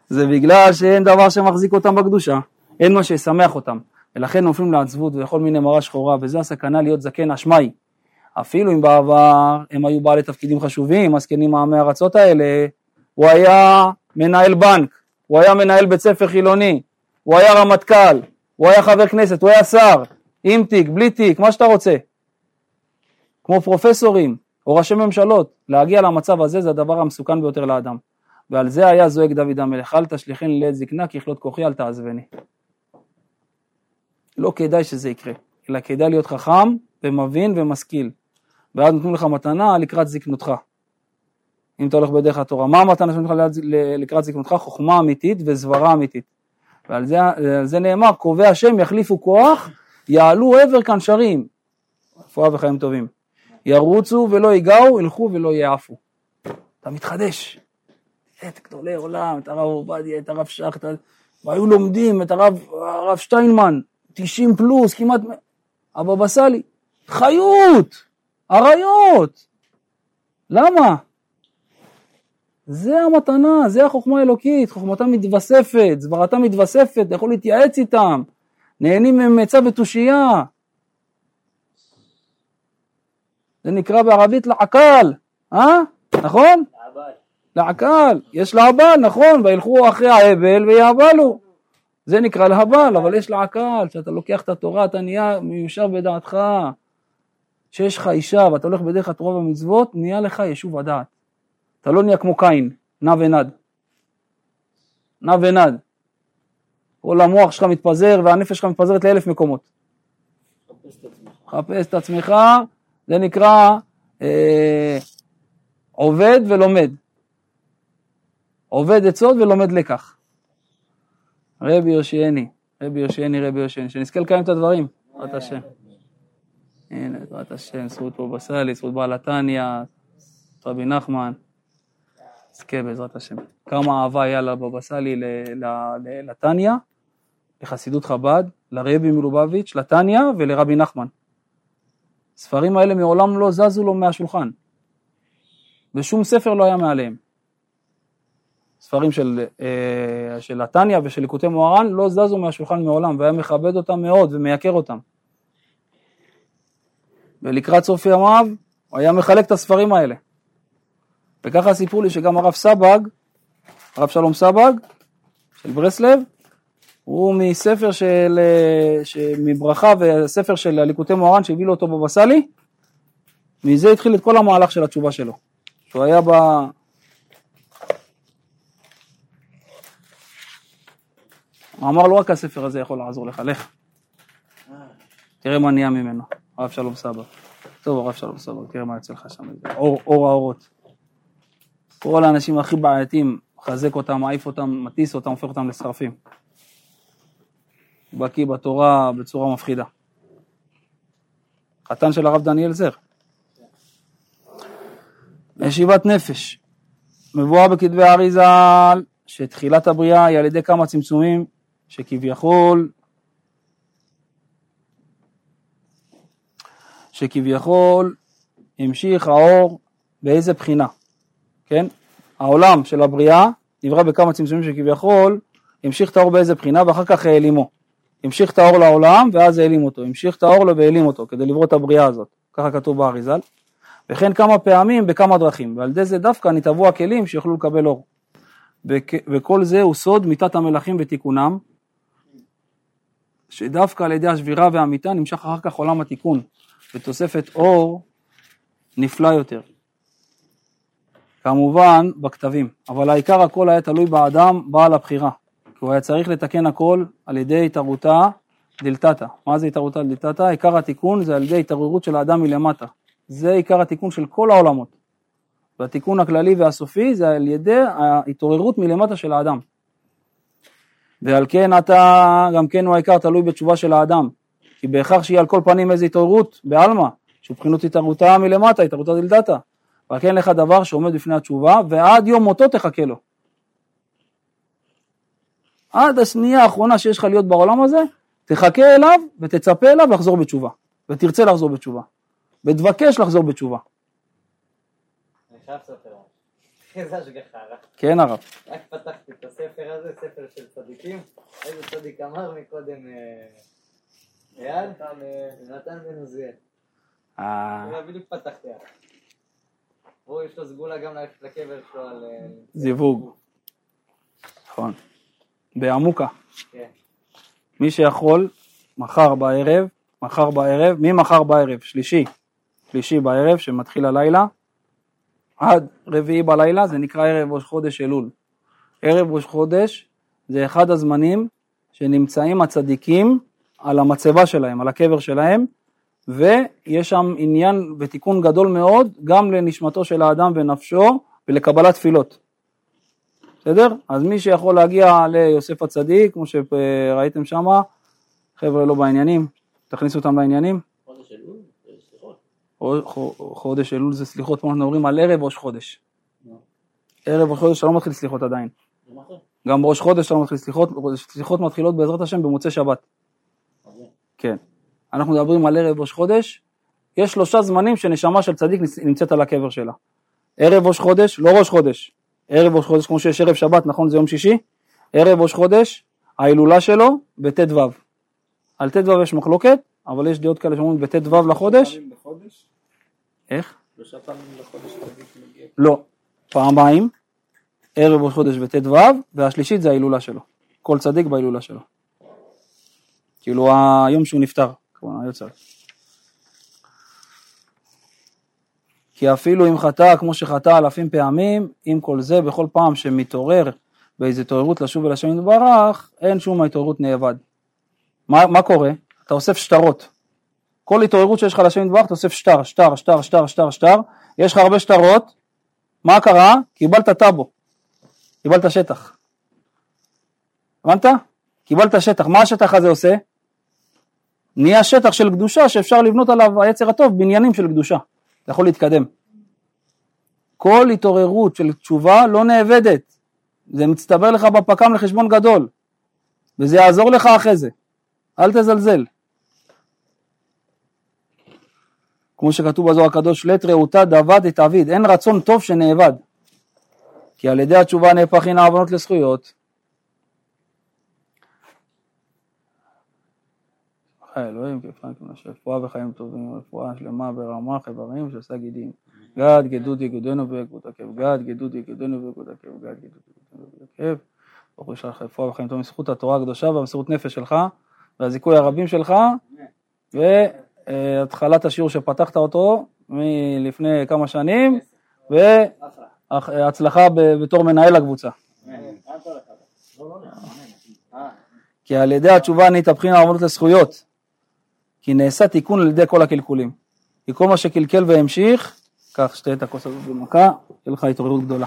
זה בגלל שאין דבר שמחזיק אותם בקדושה, אין מה שישמח אותם, ולכן נופלים לעצבות ולכל מיני מראה שחורה, וזו הסכנה להיות זקן אשמאי. אפילו אם בעבר הם היו בעלי תפקידים חשובים, הזקנים מעמי הארצות האלה, הוא היה מנהל בנק, הוא היה מנהל בית ספר חילוני, הוא היה רמטכ"ל, הוא היה חבר כנסת, הוא היה שר, עם תיק, בלי תיק, מה שאתה רוצה. כמו פרופסורים או ראשי ממשלות, להגיע למצב הזה זה הדבר המסוכן ביותר לאדם. ועל זה היה זועק דוד המלך, אל תשליכני לעת זקנה כי יכלות כוחי אל תעזבני. לא כדאי שזה יקרה, אלא כדאי להיות חכם ומבין ומשכיל. ואז נותנים לך מתנה לקראת זקנותך. אם אתה הולך בדרך התורה. מה המתנה שנותנים לך לקראת זקנותך? חוכמה אמיתית וסברה אמיתית. ועל זה, זה נאמר, קרובי השם יחליפו כוח, יעלו עבר כנשרים. רפואה וחיים טובים. ירוצו ולא ייגעו, ילכו ולא יעפו. אתה מתחדש. את גדולי עולם, את הרב עובדיה, את הרב ה... והיו לומדים את הרב, הרב שטיינמן, 90 פלוס, כמעט, הבבא סאלי, חיות, אריות. למה? זה המתנה, זה החוכמה האלוקית, חוכמתם מתווספת, סברתם מתווספת, אתה יכול להתייעץ איתם, נהנים מהם עצה ותושייה. זה נקרא בערבית לעקל, אה? נכון? לעקל, יש לעבל, נכון, וילכו אחרי ההבל ויעבלו. זה נקרא להבל, אבל יש לעקל, שאתה לוקח את התורה, אתה נהיה מיושב בדעתך. שיש לך אישה ואתה הולך בדרך התורה והמצוות, נהיה לך יישוב הדעת. אתה לא נהיה כמו קין, נע ונד. נע ונד. כל המוח שלך מתפזר והנפש שלך מתפזרת לאלף מקומות. חפש את עצמך. חפש את עצמך, זה נקרא אה, עובד ולומד. עובד עצות ולומד לקח. רבי יושיעני, רבי יושיעני, רבי יושיעני, שנזכה לקיים את הדברים, בעזרת השם. הנה, בעזרת השם, זכות בבא סאלי, זכות בעל התניא, רבי נחמן. נזכה בעזרת השם. כמה אהבה היה לבבא סאלי לתניא, לחסידות חב"ד, לרבי מלובביץ', לתניא ולרבי נחמן. הספרים האלה מעולם לא זזו לו מהשולחן. ושום ספר לא היה מעליהם. ספרים של, אה, של התניא ושל ליקוטי מוהר"ן לא זזו מהשולחן מעולם, והיה מכבד אותם מאוד ומייקר אותם. ולקראת סוף ימיו הוא היה מחלק את הספרים האלה. וככה סיפרו לי שגם הרב סבג, הרב שלום סבג, של ברסלב, הוא מספר של, אה, מברכה וספר של הליקוטי מוהר"ן שהביא לו אותו בבא סאלי, מזה התחיל את כל המהלך של התשובה שלו. שהוא היה ב... הוא אמר לו רק הספר הזה יכול לעזור לך, לך. תראה מה נהיה ממנו, הרב שלום סבא. טוב, הרב שלום סבא, תראה מה יוצא לך שם, אור, אור האורות. כל האנשים הכי בעייתיים, מחזק אותם, מעיף אותם, מטיס אותם, הופך אותם לשרפים. בקיא בתורה בצורה מפחידה. חתן של הרב דניאל זר. ישיבת נפש, מבואר בכתבי האריזה שתחילת הבריאה היא על ידי כמה צמצומים שכביכול שכביכול המשיך האור באיזה בחינה, כן? העולם של הבריאה נברא בכמה צמצומים שכביכול המשיך את האור באיזה בחינה ואחר כך העלימו. המשיך את האור לעולם ואז העלים אותו, המשיך את האור לו והעלים אותו כדי לברוא את הבריאה הזאת, ככה כתוב באריזל. וכן כמה פעמים בכמה דרכים, ועל ידי זה דווקא נתהוו הכלים שיוכלו לקבל אור. וכ- וכל זה הוא סוד מיתת המלכים ותיקונם, שדווקא על ידי השבירה והמיתה נמשך אחר כך עולם התיקון, ותוספת אור נפלא יותר. כמובן בכתבים, אבל העיקר הכל היה תלוי באדם בעל הבחירה, כי הוא היה צריך לתקן הכל על ידי התערותא דלתתא. מה זה התערותא דלתתא? עיקר התיקון זה על ידי התעוררות של האדם מלמטה. זה עיקר התיקון של כל העולמות. והתיקון הכללי והסופי זה על ידי ההתעוררות מלמטה של האדם. ועל כן אתה, גם כן הוא העיקר תלוי בתשובה של האדם. כי בהכרח שיהיה על כל פנים איזו התעוררות בעלמא, שהוא בחינות התעוררותה מלמטה, התעוררותה דלתתא. ועל כן לך דבר שעומד בפני התשובה, ועד יום מותו תחכה לו. עד השנייה האחרונה שיש לך להיות בעולם הזה, תחכה אליו ותצפה אליו לחזור בתשובה. ותרצה לחזור בתשובה. ותבקש לחזור בתשובה. אני חייב לספר משהו. איזה השגחה, רק- כן הרב. רק פתחתי את הספר הזה, ספר של צדיקים. איזה צדיק אמר מקודם אה, אייל? נתן בן עוזיאל. אה, אני בדיוק פתחתי. עליו. והוא יש לו סגולה גם ללכת לקבר שלו על... אה, זיווג. נכון. בעמוקה. כן. מי שיכול, מחר בערב, מחר בערב, ממחר בערב, שלישי, שלישי בערב, שמתחיל הלילה, עד רביעי בלילה, זה נקרא ערב ראש חודש אלול. ערב ראש חודש זה אחד הזמנים שנמצאים הצדיקים על המצבה שלהם, על הקבר שלהם, ויש שם עניין ותיקון גדול מאוד גם לנשמתו של האדם ונפשו ולקבלת תפילות. בסדר? אז מי שיכול להגיע ליוסף הצדיק, כמו שראיתם שמה, חבר'ה לא בעניינים, תכניסו אותם לעניינים. חודש אלול, חודש אלול זה סליחות, פה אנחנו מדברים על ערב ראש חודש. ערב ראש חודש אתה לא מתחיל סליחות עדיין. גם בראש חודש אתה לא מתחיל סליחות, סליחות מתחילות בעזרת השם במוצאי שבת. אוקיי. כן. אנחנו מדברים על ערב ראש חודש, יש שלושה זמנים שנשמה של צדיק נמצאת על הקבר שלה. ערב ראש חודש, לא ראש חודש, ערב ראש חודש כמו שיש ערב שבת, נכון זה יום שישי, ערב ראש חודש, ההילולה שלו בט"ו. על ט"ו יש מחלוקת, אבל יש דעות כאלה שאומרים בט"ו לחודש, בחודש? איך? שלושה פעמים מגיע. לא, פעמיים, ערב ראש חודש בט"ו, והשלישית זה ההילולה שלו. כל צדיק בהילולה שלו. כאילו היום שהוא נפטר, כמובן, היוצא. כי אפילו אם חטא כמו שחטא אלפים פעמים, עם כל זה, בכל פעם שמתעורר באיזו התעוררות לשוב אל השם יתברך, אין שום התעוררות נאבד. מה, מה קורה? אתה אוסף שטרות. כל התעוררות שיש לך לשם יתברך, אוסף שטר, שטר, שטר, שטר, שטר, שטר, יש לך הרבה שטרות, מה קרה? קיבלת טאבו, קיבלת שטח. הבנת? קיבלת שטח, מה השטח הזה עושה? נהיה שטח של קדושה שאפשר לבנות עליו היצר הטוב בניינים של קדושה, אתה יכול להתקדם. כל התעוררות של תשובה לא נאבדת, זה מצטבר לך בפק"ם לחשבון גדול, וזה יעזור לך אחרי זה, אל תזלזל. כמו שכתוב בזוהר הקדוש, לית רעותה דבד את עביד, אין רצון טוב שנאבד. כי על ידי התשובה נהפכין העוונות לזכויות. חי אלוהים כפרנקים לשם רפואה וחיים טובים, רפואה שלמה ברמה חברים שעושה גידים. גד גדוד יגודנו ויקוד עקב, גד גדוד יגודנו ויקוד עקב, גד גדוד יגודנו ויקוד עקב. ברוך הוא ישלח רפואה וחיים טובים בזכות התורה הקדושה והמסירות נפש שלך והזיכוי הרבים שלך והתחלת השיעור שפתחת אותו מלפני כמה שנים והצלחה ב- בתור מנהל הקבוצה. כי על ידי התשובה נתהפכין העוונות לזכויות, כי נעשה תיקון על ידי כל הקלקולים. כי כל מה שקלקל והמשיך, קח שתה את הכוס הזאת במכה, תהיה לך התעוררות גדולה.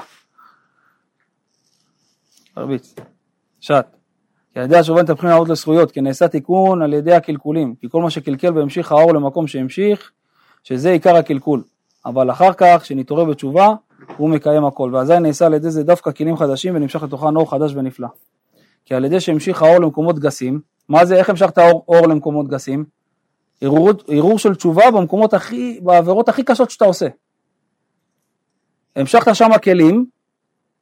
תרביץ, שט. כי על ידי התשובה נתהפכין העוונות לזכויות, כי נעשה תיקון על ידי הקלקולים. כי כל מה שקלקל והמשיך האור למקום שהמשיך, שזה עיקר הקלקול. אבל אחר כך, כשנתעורר בתשובה, הוא מקיים הכל. ואזי נעשה על ידי זה דווקא כלים חדשים ונמשך לתוכן אור חדש ונפלא. כי על ידי שהמשיך האור למקומות גסים, מה זה, איך המשכת האור אור למקומות גסים? ערעור, ערעור של תשובה במקומות הכי, בעבירות הכי קשות שאתה עושה. המשכת שם כלים,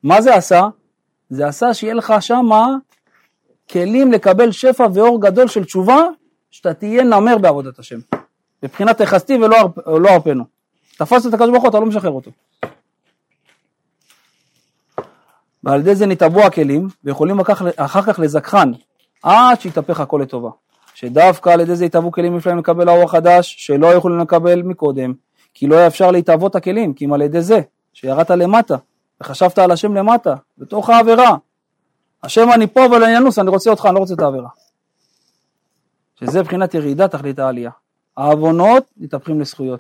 מה זה עשה? זה עשה שיהיה לך שם כלים לקבל שפע ואור גדול של תשובה, שאתה תהיה נמר בעבודת השם. מבחינת תכסתי ולא לא ארפנו. תפסת את הקדוש ברוך הוא, אתה לא משחרר אותו. ועל ידי זה נתעבו הכלים, ויכולים אחר כך לזכחן, עד שיתהפך הכל לטובה. שדווקא על ידי זה יתהוו כלים נפלאים לקבל האור החדש, שלא יכולים לקבל מקודם, כי לא היה אפשר להתהוות הכלים, כי אם על ידי זה, שירדת למטה, וחשבת על השם למטה, בתוך העבירה. השם אני פה אבל אני אנוס, אני רוצה אותך, אני לא רוצה את העבירה. שזה מבחינת ירידה תכלית העלייה. העוונות מתהפכים לזכויות.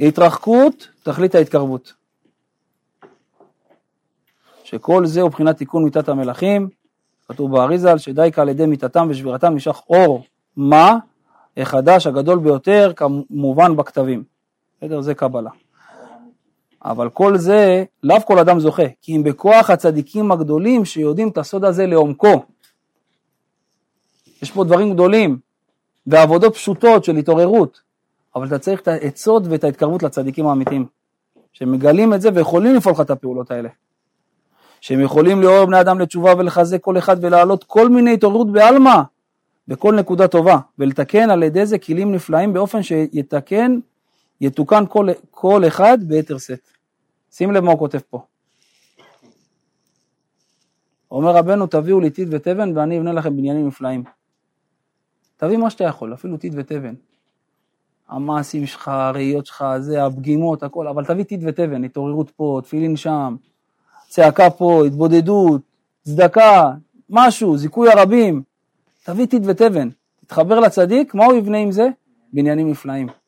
התרחקות, תכלית ההתקרבות. שכל זה הוא מבחינת תיקון מיתת המלכים, כתוב באריזל, שדייקה על ידי מיתתם ושבירתם נמשך אור מה, החדש הגדול ביותר, כמובן בכתבים. בסדר? זה קבלה. אבל כל זה, לאו כל אדם זוכה, כי אם בכוח הצדיקים הגדולים שיודעים את הסוד הזה לעומקו. יש פה דברים גדולים, ועבודות פשוטות של התעוררות, אבל אתה צריך את העצות ואת ההתקרבות לצדיקים האמיתיים, שמגלים את זה ויכולים לפעול לך את הפעולות האלה. שהם יכולים לעורר בני אדם לתשובה ולחזק כל אחד ולהעלות כל מיני התעוררות בעלמא בכל נקודה טובה, ולתקן על ידי זה כלים נפלאים באופן שיתקן, יתוקן כל, כל אחד ביתר שאת. שים לב מה הוא כותב פה. אומר רבנו תביאו לי טיט ותבן ואני אבנה לכם בניינים נפלאים. תביא מה שאתה יכול, אפילו טיט ותבן. המעשים שלך, הראיות שלך, זה, הפגימות, הכל, אבל תביא טיט ותבן, התעוררות פה, תפילין שם, צעקה פה, התבודדות, צדקה, משהו, זיכוי הרבים. תביא טיט ותבן, תתחבר לצדיק, מה הוא יבנה עם זה? בניינים נפלאים.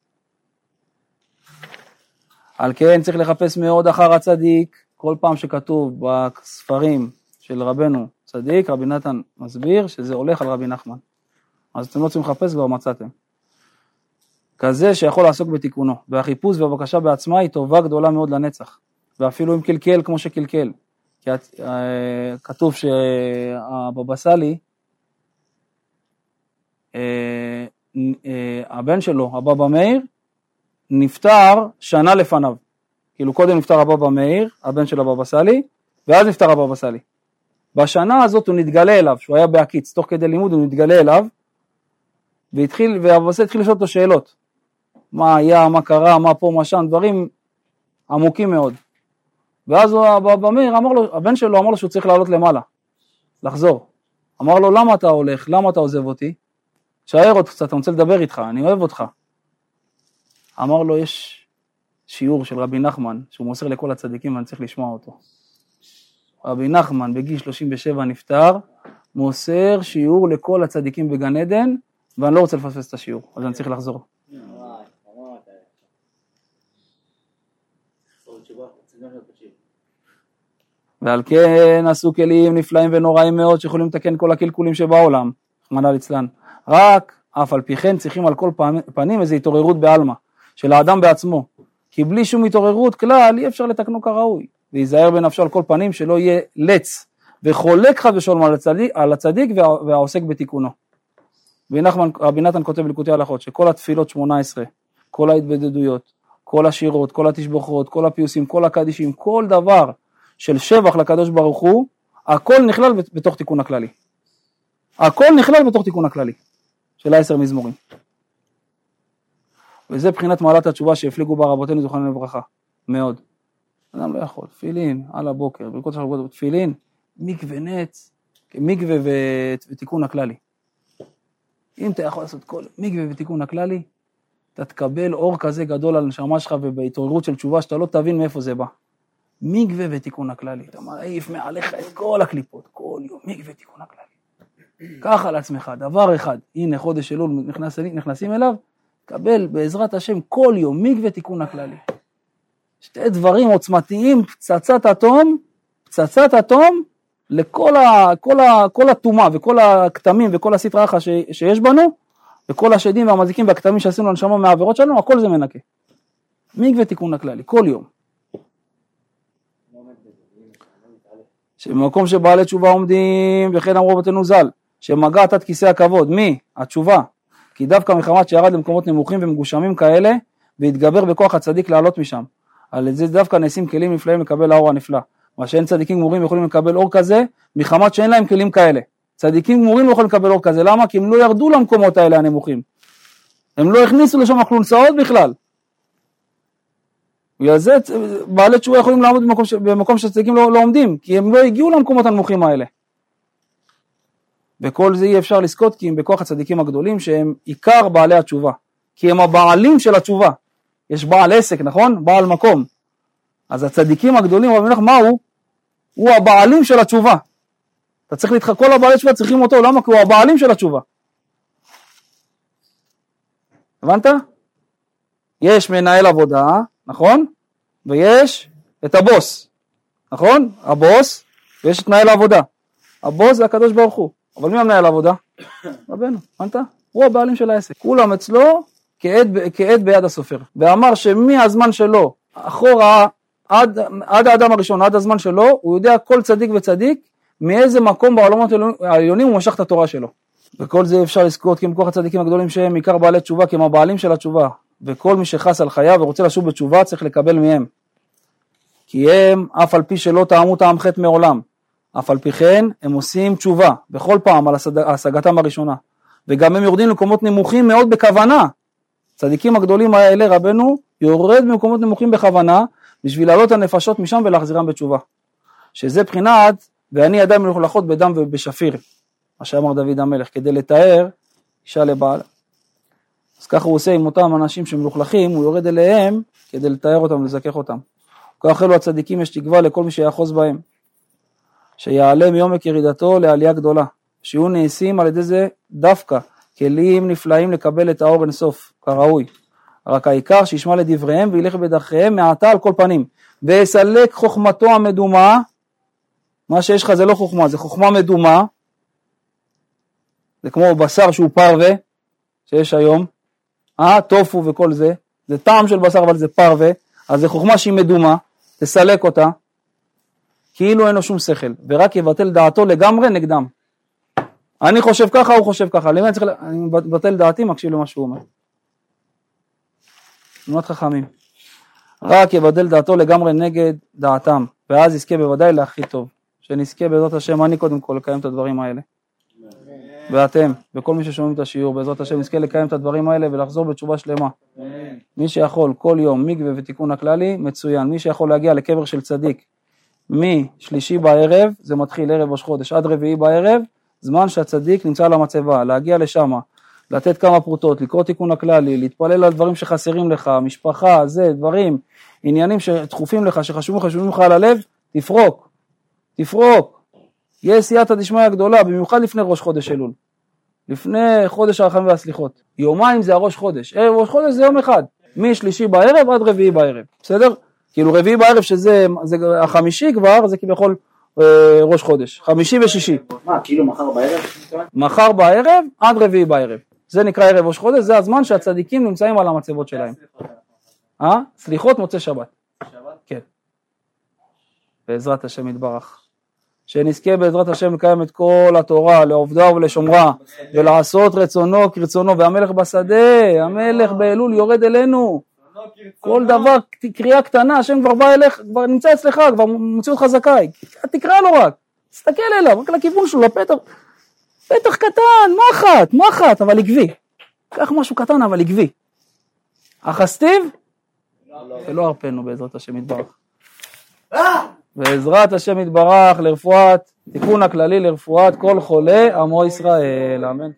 על כן צריך לחפש מאוד אחר הצדיק, כל פעם שכתוב בספרים של רבנו צדיק, רבי נתן מסביר שזה הולך על רבי נחמן. אז אתם לא צריכים לחפש, כבר מצאתם. כזה שיכול לעסוק בתיקונו, והחיפוש והבקשה בעצמה היא טובה גדולה מאוד לנצח, ואפילו אם קלקל כמו שקלקל. כי אה, כתוב שהבבא סאלי, אה, אה, הבן שלו, הבבא מאיר, נפטר שנה לפניו. כאילו קודם נפטר הבבא מאיר, הבן של הבבא סאלי, ואז נפטר הבבא סאלי. בשנה הזאת הוא נתגלה אליו, שהוא היה בהקיץ, תוך כדי לימוד הוא נתגלה אליו, והתחיל, והבבא סאלי התחיל לשאול אותו שאלות. מה היה, מה קרה, מה פה, מה שם, דברים עמוקים מאוד. ואז הבבא מאיר אמר לו, הבן שלו אמר לו שהוא צריך לעלות למעלה, לחזור. אמר לו, למה אתה הולך? למה אתה עוזב אותי? תשאר עוד קצת, אני רוצה לדבר איתך, אני אוהב אותך. אמר לו, יש שיעור של רבי נחמן, שהוא מוסר לכל הצדיקים ואני צריך לשמוע אותו. רבי נחמן בגיל 37 נפטר, מוסר שיעור לכל הצדיקים בגן עדן, ואני לא רוצה לפספס את השיעור, אז אני צריך לחזור. ועל כן עשו כלים נפלאים ונוראים מאוד שיכולים לתקן כל הקלקולים שבעולם, רחמנא ליצלן. רק אף על פי כן צריכים על כל פנים איזו התעוררות בעלמא של האדם בעצמו. כי בלי שום התעוררות כלל אי אפשר לתקנו כראוי. וייזהר בנפשו על כל פנים שלא יהיה לץ וחולק חד ושלום על הצדיק, על הצדיק וה, והעוסק בתיקונו. רבי נתן כותב בליקוטי הלכות שכל התפילות 18, כל ההתבודדויות, כל השירות, כל התשבוכות, כל הפיוסים, כל הקדישים, כל דבר של שבח לקדוש ברוך הוא, הכל נכלל בתוך תיקון הכללי. הכל נכלל בתוך תיקון הכללי של העשר מזמורים. וזה בחינת מעלת התשובה שהפליגו בה רבותינו זוכרנו לברכה, מאוד. אדם לא יכול, תפילין על הבוקר, ברכות של רבות, תפילין, מקווה נץ, מקווה ותיקון הכללי. אם אתה יכול לעשות כל מקווה ותיקון הכללי, אתה תקבל אור כזה גדול על הנשמה שלך ובהתעוררות של תשובה שאתה לא תבין מאיפה זה בא. מקווה ותיקון הכללי, אתה מעיף מעליך את כל הקליפות, כל יום, מקווה ותיקון הכללי. קח על עצמך דבר אחד, הנה חודש אלול נכנס, נכנסים אליו, קבל בעזרת השם כל יום מקווה תיקון הכללי. שתי דברים עוצמתיים, פצצת אטום, פצצת אטום לכל ה, כל ה, כל הטומאה וכל הכתמים וכל הסטרא אחא שיש בנו, וכל השדים והמזיקים והכתמים שעשינו לנשמה מהעבירות שלנו, הכל זה מנקה. מקווה תיקון הכללי, כל יום. שבמקום שבעלי תשובה עומדים, וכן אמרו רבותינו ז"ל, שמגעת עד כיסא הכבוד, מי? התשובה. כי דווקא מחמת שירד למקומות נמוכים ומגושמים כאלה, והתגבר בכוח הצדיק לעלות משם. על זה דווקא נעשים כלים נפלאים לקבל האור הנפלא. מה שאין צדיקים גמורים יכולים לקבל אור כזה, מחמת שאין להם כלים כאלה. צדיקים גמורים לא יכולים לקבל אור כזה, למה? כי הם לא ירדו למקומות האלה הנמוכים. הם לא הכניסו לשם כלונסאות בכלל. בגלל זה בעלי תשובה יכולים לעמוד במקום, במקום שצדיקים לא, לא עומדים, כי הם לא הגיעו למקומות הנמוכים האלה. וכל זה אי אפשר לזכות כי הם בכוח הצדיקים הגדולים שהם עיקר בעלי התשובה, כי הם הבעלים של התשובה. יש בעל עסק, נכון? בעל מקום. אז הצדיקים הגדולים, רבי מלך, מה הוא? הוא הבעלים של התשובה. אתה צריך להתח... כל הבעלי תשובה צריכים אותו, למה? כי הוא הבעלים של התשובה. הבנת? יש מנהל עבודה, נכון? ויש את הבוס, נכון? הבוס, ויש את מנהל העבודה. הבוס זה הקדוש ברוך הוא, אבל מי המנהל העבודה? רבנו, הבנת? הוא הבעלים של העסק. כולם אצלו כעד, כעד ביד הסופר. ואמר שמהזמן שלו, אחורה, עד, עד האדם הראשון, עד הזמן שלו, הוא יודע כל צדיק וצדיק מאיזה מקום בעולמות העליונים הוא משך את התורה שלו. וכל זה אפשר לזכות כי הם כוח הצדיקים הגדולים שהם עיקר בעלי תשובה, כי הם הבעלים של התשובה. וכל מי שחס על חייו ורוצה לשוב בתשובה צריך לקבל מהם. כי הם, אף על פי שלא טעמו טעם חטא מעולם, אף על פי כן הם עושים תשובה בכל פעם על השגתם הראשונה. וגם הם יורדים למקומות נמוכים מאוד בכוונה. צדיקים הגדולים האלה, רבנו, יורד במקומות נמוכים בכוונה, בשביל להעלות הנפשות משם ולהחזירם בתשובה. שזה בחינת, ואני ידיים מלוכלכות בדם ובשפיר, מה שאמר דוד המלך, כדי לתאר אישה לבעל. אז ככה הוא עושה עם אותם אנשים שמלוכלכים, הוא יורד אליהם כדי לתאר אותם ולזכך אותם. כך אלו הצדיקים יש תקווה לכל מי שיאחוז בהם, שיעלה מיומק ירידתו לעלייה גדולה, שיהיו נעשים על ידי זה דווקא כלים נפלאים לקבל את האור אינסוף, כראוי. רק העיקר שישמע לדבריהם וילך בדרכיהם מעתה על כל פנים. ויסלק חוכמתו המדומה, מה שיש לך זה לא חוכמה, זה חוכמה מדומה, זה כמו בשר שהוא פרווה, שיש היום, אה, טופו וכל זה, זה טעם של בשר אבל זה פרווה, אז זה חוכמה שהיא מדומה, תסלק אותה, כאילו אין לו שום שכל, ורק יבטל דעתו לגמרי נגדם. אני חושב ככה, הוא חושב ככה, למי אני צריך, אני מבטל דעתי, מקשיב למה שהוא אומר. תמונת חכמים. רק יבדל דעתו לגמרי נגד דעתם, ואז יזכה בוודאי להכי טוב. שנזכה בעזרת השם, אני קודם כל לקיים את הדברים האלה. ואתם, וכל מי ששומעים את השיעור, בעזרת השם, נזכה לקיים את הדברים האלה ולחזור בתשובה שלמה. מי שיכול כל יום מקווה ותיקון הכללי, מצוין. מי שיכול להגיע לקבר של צדיק משלישי בערב, זה מתחיל ערב ראש חודש, עד רביעי בערב, זמן שהצדיק נמצא על המצבה, להגיע לשם, לתת כמה פרוטות, לקרוא תיקון הכללי, להתפלל על דברים שחסרים לך, משפחה, זה, דברים, עניינים שדחופים לך, שחשובים לך, שחשובים לך על הלב, תפרוק, תפרוק. יש סייעתא דשמיא גדולה, במיוחד לפני ראש חודש אלול. לפני חודש הרחמים והסליחות. יומיים זה הראש חודש, ערב ראש חודש זה יום אחד, משלישי בערב עד רביעי בערב, בסדר? כאילו רביעי בערב שזה זה החמישי כבר, זה כביכול אה, ראש חודש, חמישי ושישי. מה, כאילו מחר בערב? מחר בערב עד רביעי בערב. זה נקרא ערב ראש חודש, זה הזמן שהצדיקים נמצאים על המצבות שלהם. אה? סליחות מוצא שבת. שבת? כן. בעזרת השם יתברך. שנזכה בעזרת השם לקיים את כל התורה, לעובדה ולשומרה, ולעשות רצונו כרצונו, והמלך בשדה, המלך באלול יורד אלינו. כל דבר, קריאה קטנה, השם כבר בא אליך, כבר נמצא אצלך, כבר מוציא אותך זכאי. תקרא לו רק, תסתכל אליו, רק לכיוון שלו, לפתח, פתח קטן, מחט, מחט, אבל עקבי. קח משהו קטן אבל עקבי. החסטיב ולא הרפנו בעזרת השם יתברך. בעזרת השם יתברך לרפואת, תיקון הכללי לרפואת כל חולי עמו ישראל, אמן.